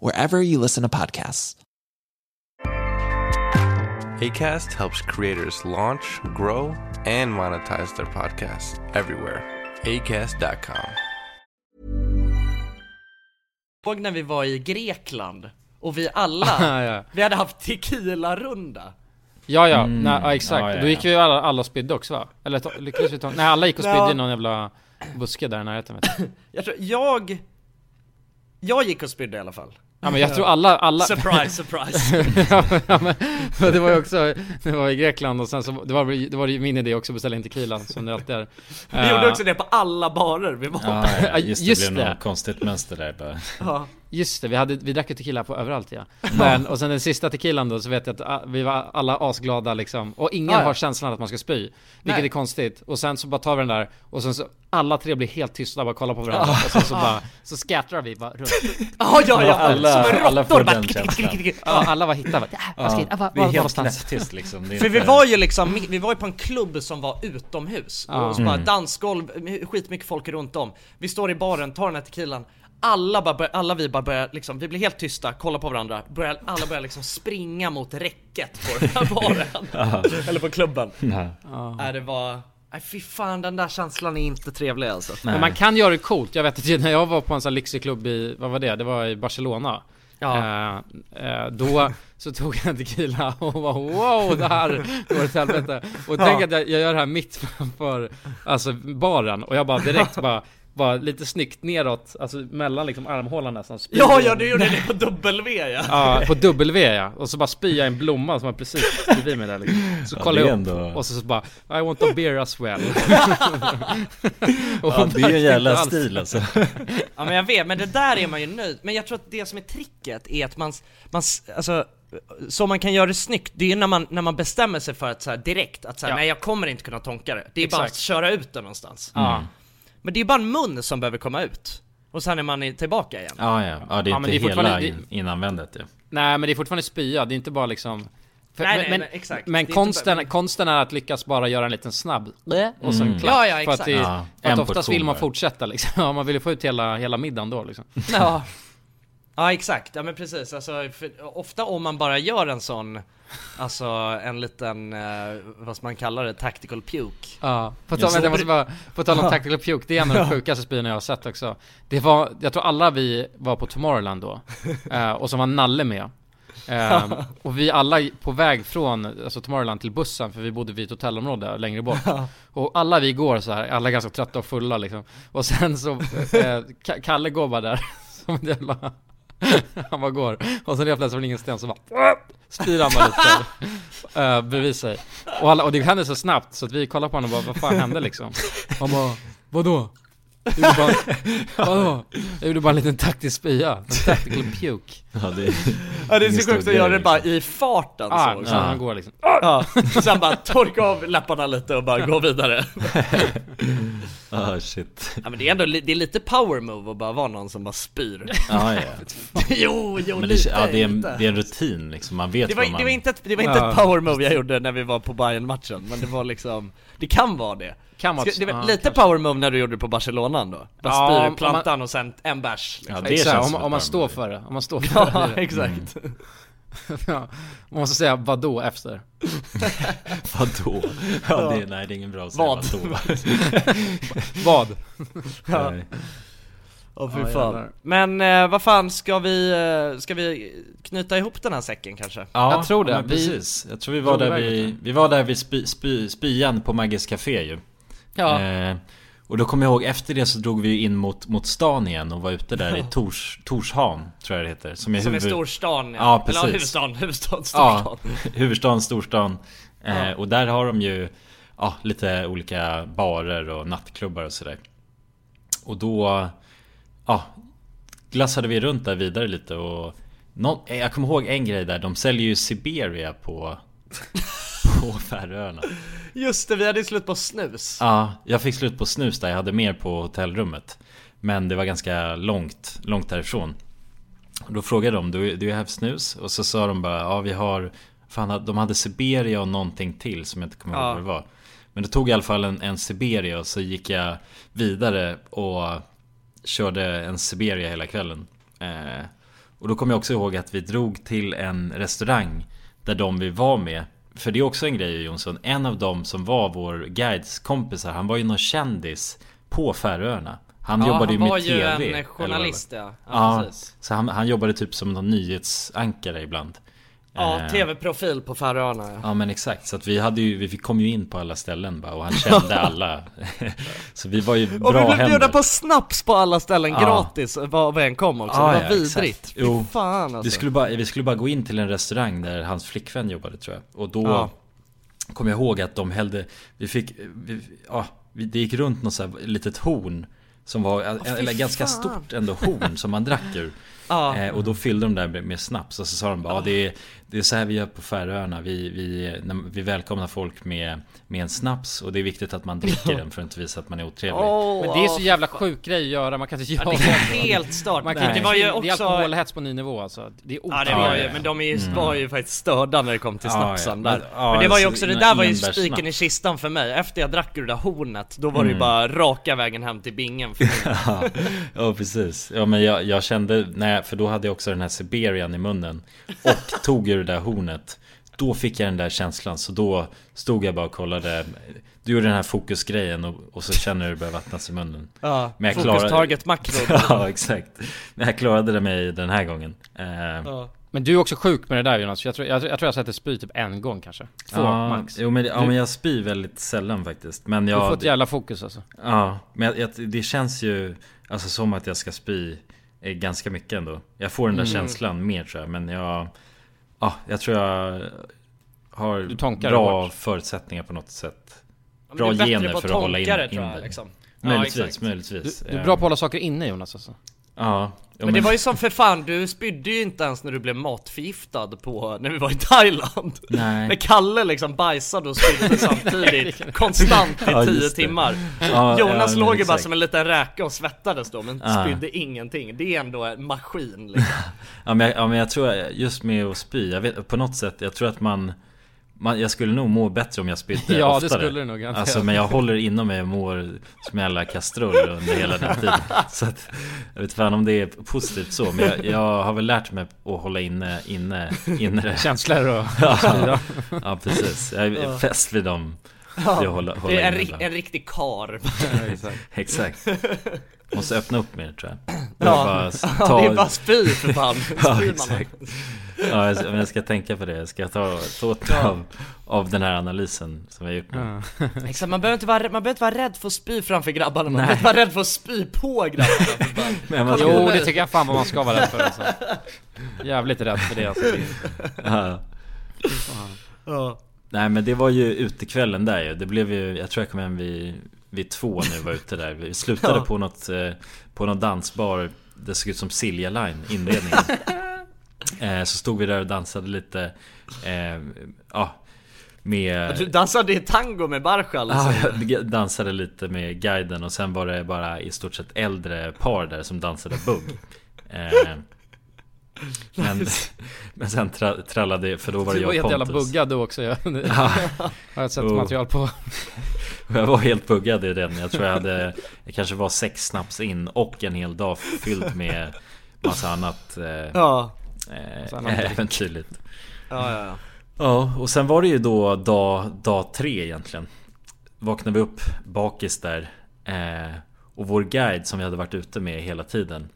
wherever you listen to podcasts. ACAST helps creators launch, grow, and monetize their podcasts everywhere. ACAST.com. Ihåg när vi var i Grekland och vi alla, ja. vi hade haft tequila-runda. Ja ja, Mm. nej, ja exakt. Ja, ja, Då gick vi alla, alla och spydde också va? Eller lyckades vi ta... Nej alla gick och spydde i någon jävla buske där i närheten vet du. Jag tror, jag... Jag gick och spydde i alla fall. Ja men jag tror alla, alla... Surprise, surprise. ja, men- ja, men, men det var ju också, det var i Grekland och sen så, det var, det var ju min idé också att beställa in tequila som det alltid är. Vi Eh, gjorde också det på alla barer vi var Ja, ja, just det, Just det blev det. något konstigt mönster där bara. Ja. Just det, vi, hade, vi drack ju tequila på överallt ja. Men, och sen den sista tequilan då så vet jag att ah, vi var alla asglada liksom. Och ingen Ja, ja. har känslan att man ska spy. Vilket Nej. är konstigt. Och sen så bara tar vi den där och sen så alla tre blir helt tysta och bara kollar på varandra. Och sen så bara, så scattrar vi bara runt. Ja, ja, ja. Alla, Som alla får den känslan. Ja, alla var hittade bara, "Ah, ska ah, vad- det är helt någonstans?" knäpptyst liksom. För vi var ju liksom, vi var ju på en klubb som var utomhus. Och så bara Mm. dansgolv, skitmycket folk runt om. Vi står i baren, tar den här tequilan. Alla, bara alla vi bara börjar liksom, vi blir helt tysta, kollar på varandra. Börjar, alla börjar liksom springa mot räcket på den här baren. Eller på klubben. Nej. Nej det var, nej fy fan den där känslan är inte trevlig alltså. Men man kan göra det coolt. Jag vet att när jag var på en sån här lyxig klubb i, vad var det? Det var i Barcelona. Ja. Eh, eh, då så tog jag en tequila och var wow det här går åt helvete. Och tänk att jag, jag gör det här mitt framför alltså baren och jag bara direkt bara bara lite snyggt neråt, alltså mellan liksom armhålan nästan Ja, jag- ja du gjorde det på W ja. Ja, på W ja. Och så bara spyr jag en blomma som var precis bredvid mig där liksom. Så Ja, kollar det jag upp ändå- och så, så bara I want a beer as well. Ja, det är ju en jävla stil alltså. Ja men jag vet, men det där är man ju nöjd Men jag tror att det som är tricket är att man, man alltså så man kan göra det snyggt, det är ju när man, när man bestämmer sig för att så här, direkt att så här, Ja. nej jag kommer inte kunna tonka det Det är bara att Exakt. köra ut det någonstans Ja. Men det är bara en mun som behöver komma ut Och sen är man tillbaka igen Ja, ja. Ja, det är Ja, inte det är hela inanvändet ja. Nej men det är fortfarande spya, det är inte bara liksom för, Nej, men, nej, men, exakt. men konsten, bara- konsten är att lyckas bara göra en liten snabb och sen Mm. klapp. Ja, ja, för exakt. att, det, Ja, för att oftast vill man fortsätta liksom. Ja, man vill ju få ut hela, hela middagen då liksom. Ja Ja exakt, ja men precis, alltså ofta om man bara gör en sån Alltså en liten, eh, vad ska man kalla det, tactical puke. Ja, på tal, jag måste bara, på tal om tactical puke, det är en av de sjukaste spyorna jag har sett också. Det var, jag tror alla vi var på Tomorrowland då, eh, och som var Nalle med. Ehm, och vi alla på väg från alltså Tomorrowland till bussen, för vi bodde vid ett hotellområde längre bort. Och alla vi går så här, alla ganska trötta och fulla liksom. Och sen så, eh, Ka- Kalle går bara där, som en jävla Han bara går, och sen plötsligt från ingenstans så bara Spyr han bara lite uh, bredvid sig och, alla, och det hände så snabbt så att vi kollade på honom och bara, vad fan hände liksom? Han bara, vadå? Jag gjorde bara, vadå? Jag gjorde bara en liten taktisk spya, en tactical puke Ja, det är, Ja det är så sjukt att göra det bara liksom. i farten Ja, så så också. han går liksom Ja, sen bara torka av läpparna lite och bara gå vidare Ah shit. Ja men det är ändå, det är lite power move att bara vara någon som bara spyr Ja, ja. Jo, jo Men lite, det, ja, det, är en, lite. det är en rutin liksom, man vet Det var, vad man... det var inte ett, det var inte Ja. ett power move jag gjorde när vi var på bayern matchen men det var liksom Det kan vara det Kan vara Ska, det var lite kanske. power move när du gjorde det på Barcelona då? Bara Ja, i plantan och sen en bärs liksom. Ja, det Exakt, känns om, om man står för det, om man står för Ja, det exakt ja, man måste säga vadå efter. Vadå? Ja, det, nej det är ingen bra att säga Vad? vadå. Vad? Ja. Åh fy Ja, fan. Men eh, vad fan, ska vi, eh, ska vi knyta ihop den här säcken kanske? Ja, Jag tror det. Ja, Vi- precis. Jag tror vi var drog där vi, vi var där vid spy, spy, spyan på Maggis Café ju. Ja. Eh, och då kommer jag ihåg, efter det så drog vi in mot, mot stan igen och var ute där i Tors, Torshavn, tror jag det heter. Som är, Som är huvud- storstan Ja, Eller ja, precis. huvudstaden, huvudstaden, Ja, storstan huvudstaden, storstan. Eh, Ja. Och där har de ju ja, lite olika barer och nattklubbar och sådär. Och då ja, glassade vi runt där vidare lite och nå- eh, jag kommer ihåg en grej där, de säljer ju Siberia på, på Färöarna. Just det, vi hade slut på snus Ja, jag fick slut på snus där, jag hade mer på hotellrummet. Men det var ganska långt, långt därifrån. Då frågade de, do, do you have snus? Och så sa de bara, ja vi har Fan, de hade Siberia och någonting till som jag inte kommer ihåg Ja. vad det var. Men det tog i alla fall en, en Siberia och så gick jag vidare och körde en Siberia hela kvällen. Eh, och då kommer jag också ihåg att vi drog till en restaurang där de vi var med för det är också en grej Jonsson, en av dem som var vår guides kompisar, han var ju någon kändis på Färöarna. Han Ja, jobbade ju han med var ju TV. en journalist, ja. Ja, precis. så han, han jobbade typ som någon nyhetsankare ibland. Ja, Eh, tv-profil på Färöarna ja. Ja men exakt, så att vi hade ju, vi kom ju in på alla ställen bara och han kände alla. Så vi var ju bra Och vi blev bjudna på snaps på alla ställen Ja. gratis vad vi än kom också, Ja, det var ja, vidrigt. Jo, fan alltså. vi, skulle bara, vi skulle bara gå in till en restaurang där hans flickvän jobbade tror jag. Och då Ja. kom jag ihåg att de hällde Vi fick, vi, ja, det gick runt något så här litet horn Som var, fy eller ganska fan. stort ändå horn som man drack ur Ja. eh, Och då fyllde de där med, med snaps och så sa de bara ja, det, är, det är så här vi gör på Färöarna Vi, vi, när, vi välkomnar folk med, med en snaps Och det är viktigt att man dricker den för att inte visa att man är otrevlig Men det är så jävla sjuk grej att göra, man kan inte Ja, göra det är helt stört. Man kan Nej. inte, Det var ju det är också- alkoholhets på ny nivå alltså. Det är Ja det var ju, ja. men de är ju, Mm. var ju faktiskt störda när det kom till snapsen ja. där. Men- men det var ju alltså, också, det där var ju spiken i kistan för mig. Efter jag drack ur det där hornet, då var det ju Mm. bara raka vägen hem till bingen för mig. ja, precis. Ja men jag, jag kände, nej, för då hade jag också den här Siberian i munnen Och tog ur det där hornet Då fick jag den där känslan så då stod jag bara och kollade Du gjorde den här fokusgrejen och, och så känner du det börjar vattnas i munnen Ja, jag fokus, klarade- target, makro. Ja exakt Men jag klarade det mig den här gången eh, Ja. Men du är också sjuk med det där Jonas, jag tror jag, jag, tror jag sett dig spy typ en gång kanske. Två ja, max. Jo men, ja, Du- men jag spyr väldigt sällan faktiskt Men Du jag får ett jävla fokus alltså. Ja, men jag, jag, det känns ju Alltså som att jag ska spy eh, Ganska mycket ändå Jag får den där Mm. känslan mer tror jag Men jag Ja, jag tror jag Har bra hårt. förutsättningar på något sätt men Bra gener för att hålla in, det, in det liksom. Ja, Möjligtvis, exakt. möjligtvis Du, du är bra på att hålla saker inne Jonas alltså. Ja, Men det var ju som för fan, du spydde ju inte ens när du blev matförgiftad på, när vi var i Thailand. Nej. När Kalle liksom bajsade och spydde samtidigt, konstant i Ja, tio timmar. Ja, Jonas ja, låg ju bara som en liten räka och svettades då, men Ja. spydde ingenting. Det är ändå en maskin liksom. Ja men, jag, ja men jag tror just med att spy, jag vet, på något sätt, jag tror att man, man Jag skulle nog må bättre om jag spydde Ja, det oftare. skulle du nog. Alltså men jag håller inom mig och mår som en jävla kastrull under hela den tiden. Så att, jag vet fan om det är positivt så Men jag, jag har väl lärt mig att hålla inne, inne, inne. Det Känslor och ja, ja. Precis, jag är Ja. fäst vid dem. Håller Det är en, ri- en riktig kar. Exakt. Måste öppna upp mer tror jag. Ja, bara ja, det är bara spy för fan. Ja Spyr man. Ja jag, men jag ska tänka på det, jag ska ta, ta åt mig av, av den här analysen som jag har gjort nu Exakt, man behöver inte vara, man behöver inte vara rädd för att spy framför grabbarna, man Nej. behöver inte vara rädd för att spy på grabbarna. Men man ska- Jo det tycker jag fan vad man ska vara rädd för alltså. Jävligt rädd för det alltså. ja. Ja. Nej men det var ju utekvällen där ju, det blev ju, jag tror jag kom hem vid, vid två när vi var ute där Vi slutade Ja. på något, eh, på någon dansbar Det såg ut som Silja Line, inledningen eh, Så stod vi där och dansade lite eh, Ja Med Du dansade i tango med Barshal Ja, liksom. jag dansade lite med guiden och sen var det bara i stort sett äldre par där som dansade bugg eh, men, men sen tra, trallade, för då var det Du var jag helt och jävla Pontus buggad du också ja. Det Ja. Har jag sett Jo. material på. Jag var helt buggad i den. Jag tror jag hade Jag kanske var sex snaps in och en hel dag fylld med Massa annat eh, Ja. Eh, äventyrligt. Ja, ja, ja. Ja, och sen var det ju då dag, dag tre egentligen. Vaknade vi upp bakis där. Eh, och vår guide som vi hade varit ute med hela tiden.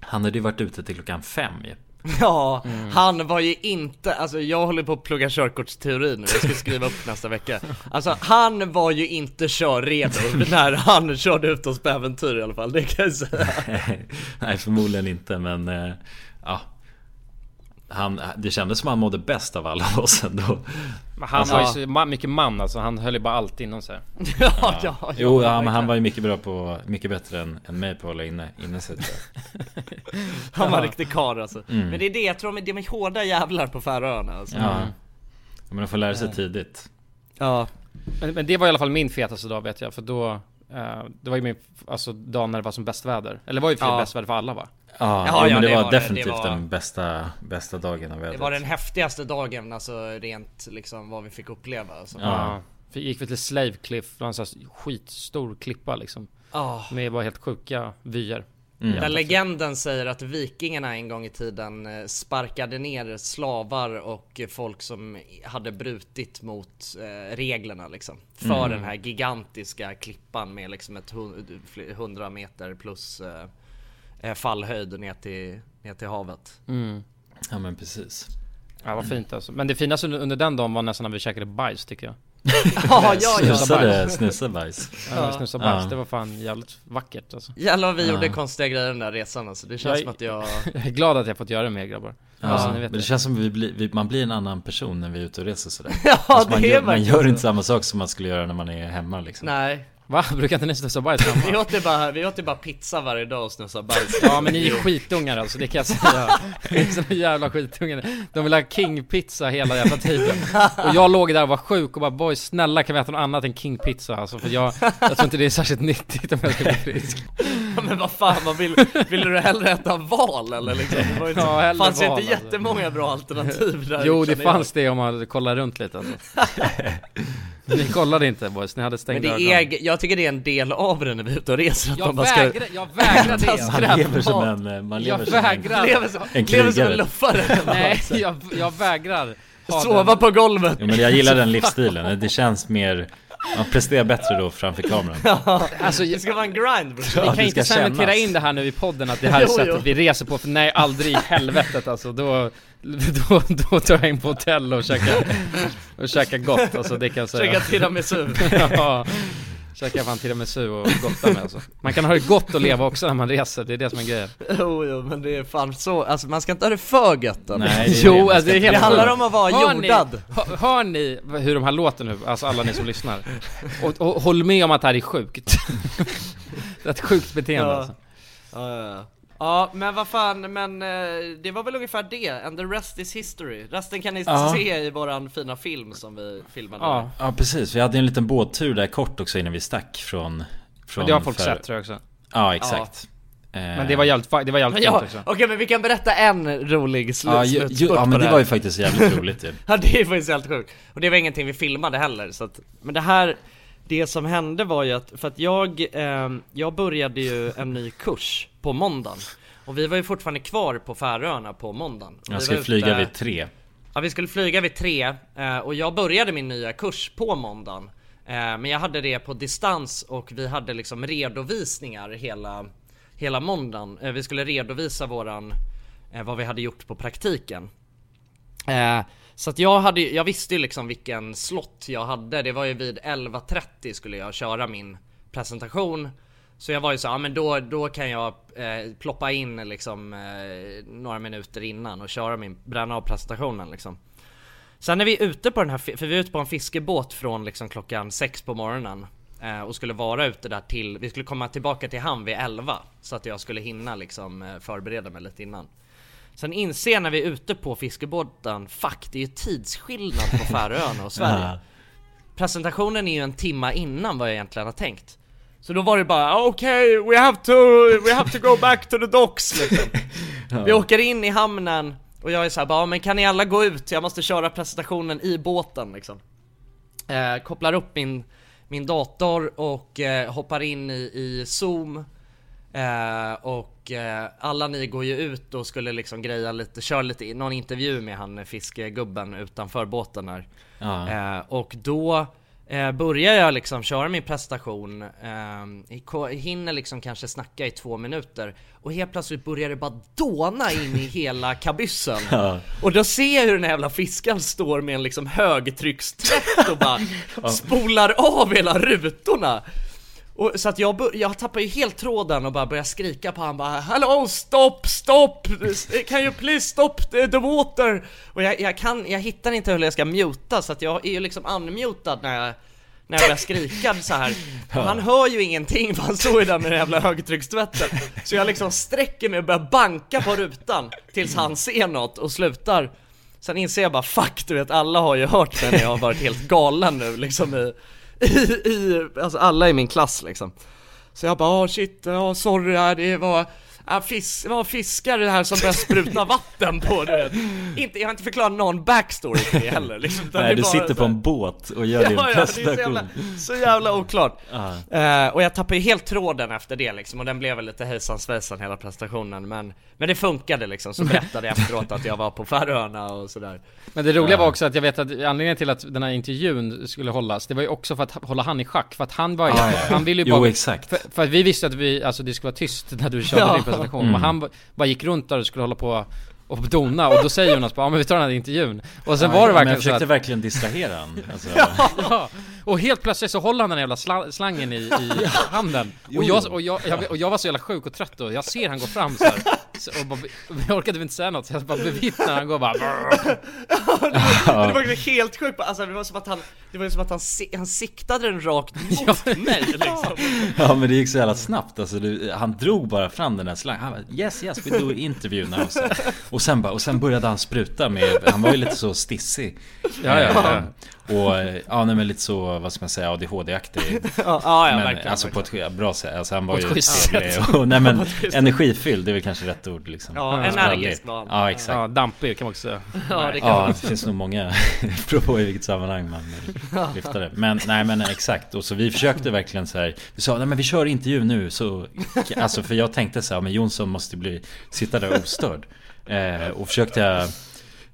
Han hade ju varit ute till klockan fem ju. Ja, Mm. han var ju inte, alltså jag håller på att plugga körkortsteori nu, jag ska skriva upp nästa vecka Alltså han var ju inte körredo när han körde ut oss på äventyr i alla fall, det kan jag säga Nej förmodligen inte men eh, ja han, Det kändes som han mådde bäst av alla oss ändå Men han Alltså- var ju så ma- mycket man alltså, han höll ju bara allt inom sig. Ja, ja, ja, Jo ja, men han var ju mycket bra på, mycket bättre än, än mig på att hålla inne, inne sig. Han var en riktig karl alltså Mm. Men det är det, jag tror de är, de är hårda jävlar på Färöarna alltså Ja Men de får lära sig Ja. tidigt Ja Men, men det var i alla fall min fetaste dag vet jag, för då eh, Det var ju min, alltså dagen när det var som bäst väder. Eller det var ju för Ja. bäst väder för alla va? Ja, Ja, jo, ja, men det, det var var det, definitivt det var- den bästa, bästa dagen av Det vädret var den häftigaste dagen, alltså rent liksom vad vi fick uppleva alltså. Ja. Vi gick vi till Slave Cliff, det var en sån här skitstor klippa liksom. Ja. Med bara helt sjuka vyer. Mm. Där legenden säger att vikingarna en gång i tiden eh, sparkade ner slavar och folk som hade brutit mot eh, reglerna liksom. För Mm. den här gigantiska klippan med liksom ett hu- fl- 100 meter plus eh, fallhöjd ner till, ner till havet. Mm. Ja men precis Ja vad fint alltså. Men det finaste under, den dagen var nästan när vi käkade bajs tycker jag. ja, ja, ja. Snusade, snusade bajs Ja, snusade bajs. Ja. Det var fan jävligt vackert alltså. Jävlar vad vi Ja. gjorde konstiga grejer den där resan alltså. Det känns Jag- som att jag... Jag är glad att jag fått göra det med er grabbar. Ja, Alltså, ni men det det. känns som vi blir, vi, man blir en annan person när vi är ute och reser sådär Ja, Alltså, man, det är gör, man gör inte samma sak som man skulle göra när man är hemma liksom Nej. Va? Brukar inte ni snusa bajs Vi hemma? åt ju bara, vi åt ju bara pizza varje dag och snusade bajs. Ja men ni är skitungar alltså, det kan jag säga. Ni är såna jävla skitungar. De vill ha king-pizza hela jävla tiden. Och jag låg där och var sjuk och bara boy snälla kan vi äta något annat än king-pizza alltså för jag, jag tror inte det är särskilt nyttigt om jag ska bli frisk. Men vad fan, vad vill, ville du hellre äta val eller liksom? Det var inte, Ja, fanns val, inte alltså. jättemånga bra alternativ där Jo det känner jag. fanns det om man kollar runt lite alltså. Ni kollade inte boys, ni hade Men stängda det är, jag tycker det är en del av det när vi är ute och reser att Jag man bara ska vägrar, jag vägrar det. Man lever som en, eh, man Jag lever som en, vägrar. Lever som, en lever som en krigare. luffare. Nej, jag, jag vägrar. Sova den- på golvet. Jo men jag gillar den livsstilen, det känns mer Man presterar bättre då framför kameran. Alltså, Det ska vara en grind bro. Vi Ja, kan det inte cementera in det här nu i podden att det här är sättet vi reser på, för nej aldrig i helvetet alltså. Då, då, då tar jag in på hotell och käkar, och käkar gott alltså det kan jag säga. Käka tiramisu Ja, käkar fan tiramisu och gotta med alltså Man kan ha det gott och leva också när man reser, det är det som är grejen Jo, jo, men det är fan så, alltså man ska inte ha det för gött då. Nej, det det Jo, man alltså det är helt Det handlar om att vara Hör ni- jordad Hör, hör ni hur de här låter nu? Alltså alla ni som lyssnar och, och håll med om att det här är sjukt Det är ett sjukt beteende Ja. alltså. Ja, ja, ja. Ja, men vad fan, men eh, det var väl ungefär det, and the rest is history. Resten kan ni Ja. se i våran fina film som vi filmade. Ja, Ja precis, vi hade en liten båttur där kort också innan vi stack från, från det har folk för- sett tror jag också Ja exakt Eh, Men det var jävligt, det var jävligt Ja, fint också okej men vi kan berätta en rolig slut, Ja, ju, ju, ja på men det här. var ju faktiskt jävligt roligt ju Ja det är faktiskt helt sjukt. Och det var ingenting vi filmade heller så att, men det här Det som hände var ju att, för att jag, eh, jag började ju en ny kurs på måndagen. Och vi var ju fortfarande kvar på Färöarna på måndagen. Och Jag ska var flyga ute- vid tre. Ja vi skulle flyga vid tre eh, och jag började min nya kurs på måndagen. Eh, Men jag hade det på distans och vi hade liksom redovisningar hela, hela måndagen. Eh, Vi skulle redovisa våran, vad vi hade gjort på praktiken. Så att jag hade, jag visste ju liksom vilken slott jag hade. Det var ju vid 11.30 skulle jag köra min presentation så jag var ju så, ja men då, då kan jag eh, ploppa in liksom eh, några minuter innan och köra min, bränna av presentationen liksom. Sen är vi ute på den här, för vi är ute på en fiskebåt från liksom klockan sex på morgonen eh, och skulle vara ute där till, vi skulle komma tillbaka till hamn vid 11 så att jag skulle hinna liksom eh, förbereda mig lite innan. Sen inser jag när vi är ute på fiskebåten, fuck det är ju tidsskillnad på Färöarna och Sverige. Presentationen är ju en timma innan vad jag egentligen har tänkt. Så då var det bara okej, we have to, we have to go back to the docks liksom. Vi åker in i hamnen och jag är såhär bara, "Ja, men kan ni alla gå ut? Jag måste köra presentationen i båten liksom. Eh, kopplar upp min, min dator och eh, hoppar in i, i zoom. Eh, och eh, alla ni går ju ut och skulle liksom greja lite, köra lite, någon intervju med han fiskegubben utanför båten här. Ja. Eh, och då eh, börjar jag liksom köra min prestation, eh, hinner liksom kanske snacka i två minuter och helt plötsligt börjar det bara dåna in i hela kabyssen. Ja. Och då ser jag hur den här jävla fiskaren står med en liksom högtryckstvätt och bara spolar av hela rutorna. Och, så att jag, jag tappar ju helt tråden och bara börjar skrika på han bara Hallå stopp, stopp! Can you please stop the, water? Och jag, jag kan, jag hittar inte hur jag ska muta så att jag är ju liksom unmutad när jag när jag börjar skrika så här. Och han hör ju ingenting för han står ju där med den jävla högtryckstvätten Så jag liksom sträcker mig och börjar banka på rutan Tills han ser något och slutar Sen inser jag bara fuck du vet alla har ju hört mig när jag har varit helt galen nu liksom i, i, i alltså alla i min klass liksom. Så jag bara oh, shit, oh, sorry det var Ja, fis, det var fiskare här som började spruta vatten på du vet. Inte, Jag har inte förklarat någon backstory till det heller liksom, det Nej du bara sitter på en båt och gör din Ja, ja, det är så prestation jävla, så jävla oklart. Ja. Eh, och jag tappade ju helt tråden efter det liksom, och den blev väl lite hejsan svejsan hela prestationen men, men det funkade liksom, så berättade jag efteråt att jag var på Färöarna och sådär. Men det roliga var också att jag vet att anledningen till att den här intervjun skulle hållas, det var ju också för att hålla han i schack, för att han var ju, Ah, ja. han ville ju Jo, bara... exakt. För, för att vi visste att vi, alltså det skulle vara tyst när du körde Ja. din presentation, Mm. men han ba- bara gick runt där och skulle hålla på och dona, och då säger Jonas bara ja men vi tar den här intervjun. Och sen Ja, var det men verkligen jag så försökte att, verkligen distrahera han alltså. ja, och helt plötsligt så håller han den jävla sla- slangen i, i handen. Och jag, och, jag, jag, och jag var så jävla sjuk och trött då, jag ser han gå fram så här. Så, och bara, och jag orkade inte säga något, så jag bara bevittnar han går bara Det var ju helt sjukt, alltså det var som att han, det var ju som att han, han siktade den rakt mot mig liksom. Ja. Men det gick så jävla snabbt. Alltså, du, Han drog bara fram den där slangen. Han bara yes yes we do interview now. Så. Och sen bara, och sen började han spruta med Han var ju lite så stissig. Ja, ja, ja. Eh, Och ja nej men lite så, vad ska man säga, ADHD-aktig Ja, ja, ja men, verkligen. Alltså på ett bra sätt, alltså han var ju trevlig och, nej men energifylld, det är väl kanske rätt ord liksom. Ja, energisk var han. Ja exakt. Ja, dampig kan man också säga. Ja, det kan Ja, man det finns nog många. Beror på i vilket sammanhang man lyfter det. Men nej men exakt. Och så vi försökte verkligen så här. Vi sa nej men vi kör intervju nu. Så Alltså för jag tänkte så här Men Jonsson måste bli Sitta där ostörd. Eh, Och försökte jag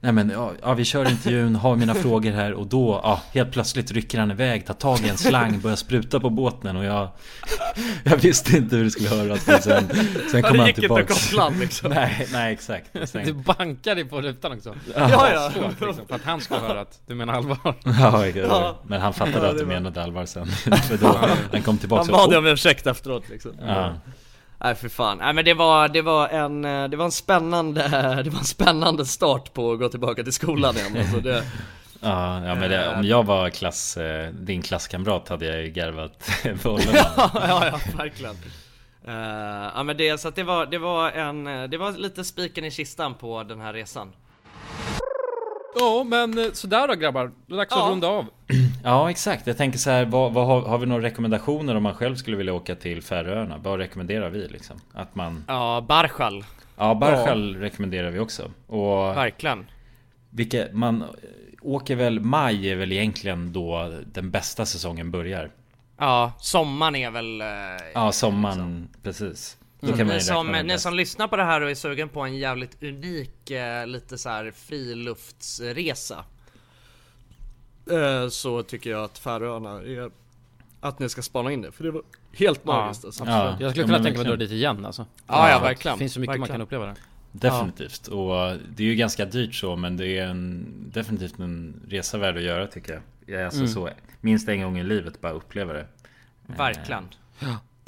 Nej men ja, ja vi kör intervjun, har mina frågor här och då, ja helt plötsligt rycker han iväg, tar tag i en slang, börjar spruta på båten och jag Jag visste inte hur det skulle höras men sen, sen Ja, kom det han gick inte att liksom. Nej, nej exakt Sen- Du bankade på rutan också. Ja, ja. Svårt, liksom, för att han skulle höra att du menar allvar. Ja, ja, Ja. men han fattade Ja, att det du menade allvar sen För då, han kom tillbaka Han bad om ursäkt efteråt liksom. Ja. Nej för fan, nej men det var, det var en, eh, det var en spännande, det var en spännande start på att gå tillbaka till skolan igen. Alltså det, Ja, ja men det, om jag var klass, eh, din klasskamrat hade jag ju garvat bollen. Ja, ja, ja verkligen. Eh, Ja men det, så att det var, det var en, eh, det var lite spiken i kistan på den här resan Ja, men eh, sådär då grabbar. Det är dags Ja. att runda av. Ja exakt, jag tänker så här, vad, vad har, har vi några rekommendationer om man själv skulle vilja åka till Färöarna? Vad rekommenderar vi liksom? Att man Ja, Barschal, Ja, Barschal rekommenderar vi också Och verkligen vilka, man åker väl, maj är väl egentligen då den bästa säsongen börjar Ja, sommaren är väl... eh, Ja, sommaren, precis Man Ni som, ni som lyssnar på det här och är sugen på en jävligt unik, eh, lite så här friluftsresa eh, Så tycker jag att Färöarna är... Att ni ska spana in det, för det var helt magiskt alltså. Ja. Jag skulle Ja, kunna men tänka mig att dra dit igen alltså. Ja, ja, verkligen. Det finns så mycket man Verkligen. kan uppleva där. Definitivt, och det är ju ganska dyrt så men det är en, definitivt en resa värd att göra tycker jag. jag är alltså Mm. så, minst en gång i livet bara uppleva det. Verkligen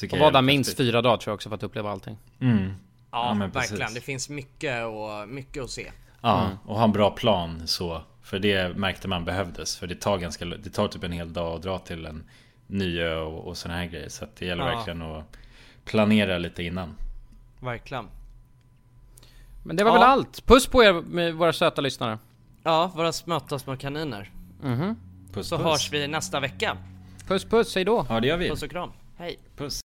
Tycker Och vara är där minst fyra dagar tror jag också för att uppleva allting. Mm. Ja, men precis. verkligen. Det finns mycket, och, mycket att se. Ja, Mm. och ha en bra plan så. För det märkte man behövdes. För det tar ganska, det tar typ en hel dag att dra till en ny ö och, och såna här grejer. Så att det gäller Ja. verkligen att planera lite innan. Verkligen. Men det var Ja. väl allt. Puss på er med våra söta lyssnare. Ja, våra smöta små kaniner. Mhm. Puss Så puss. hörs vi nästa vecka. Puss puss, hej då. Ja det gör vi. Puss och kram. Hej. Puss.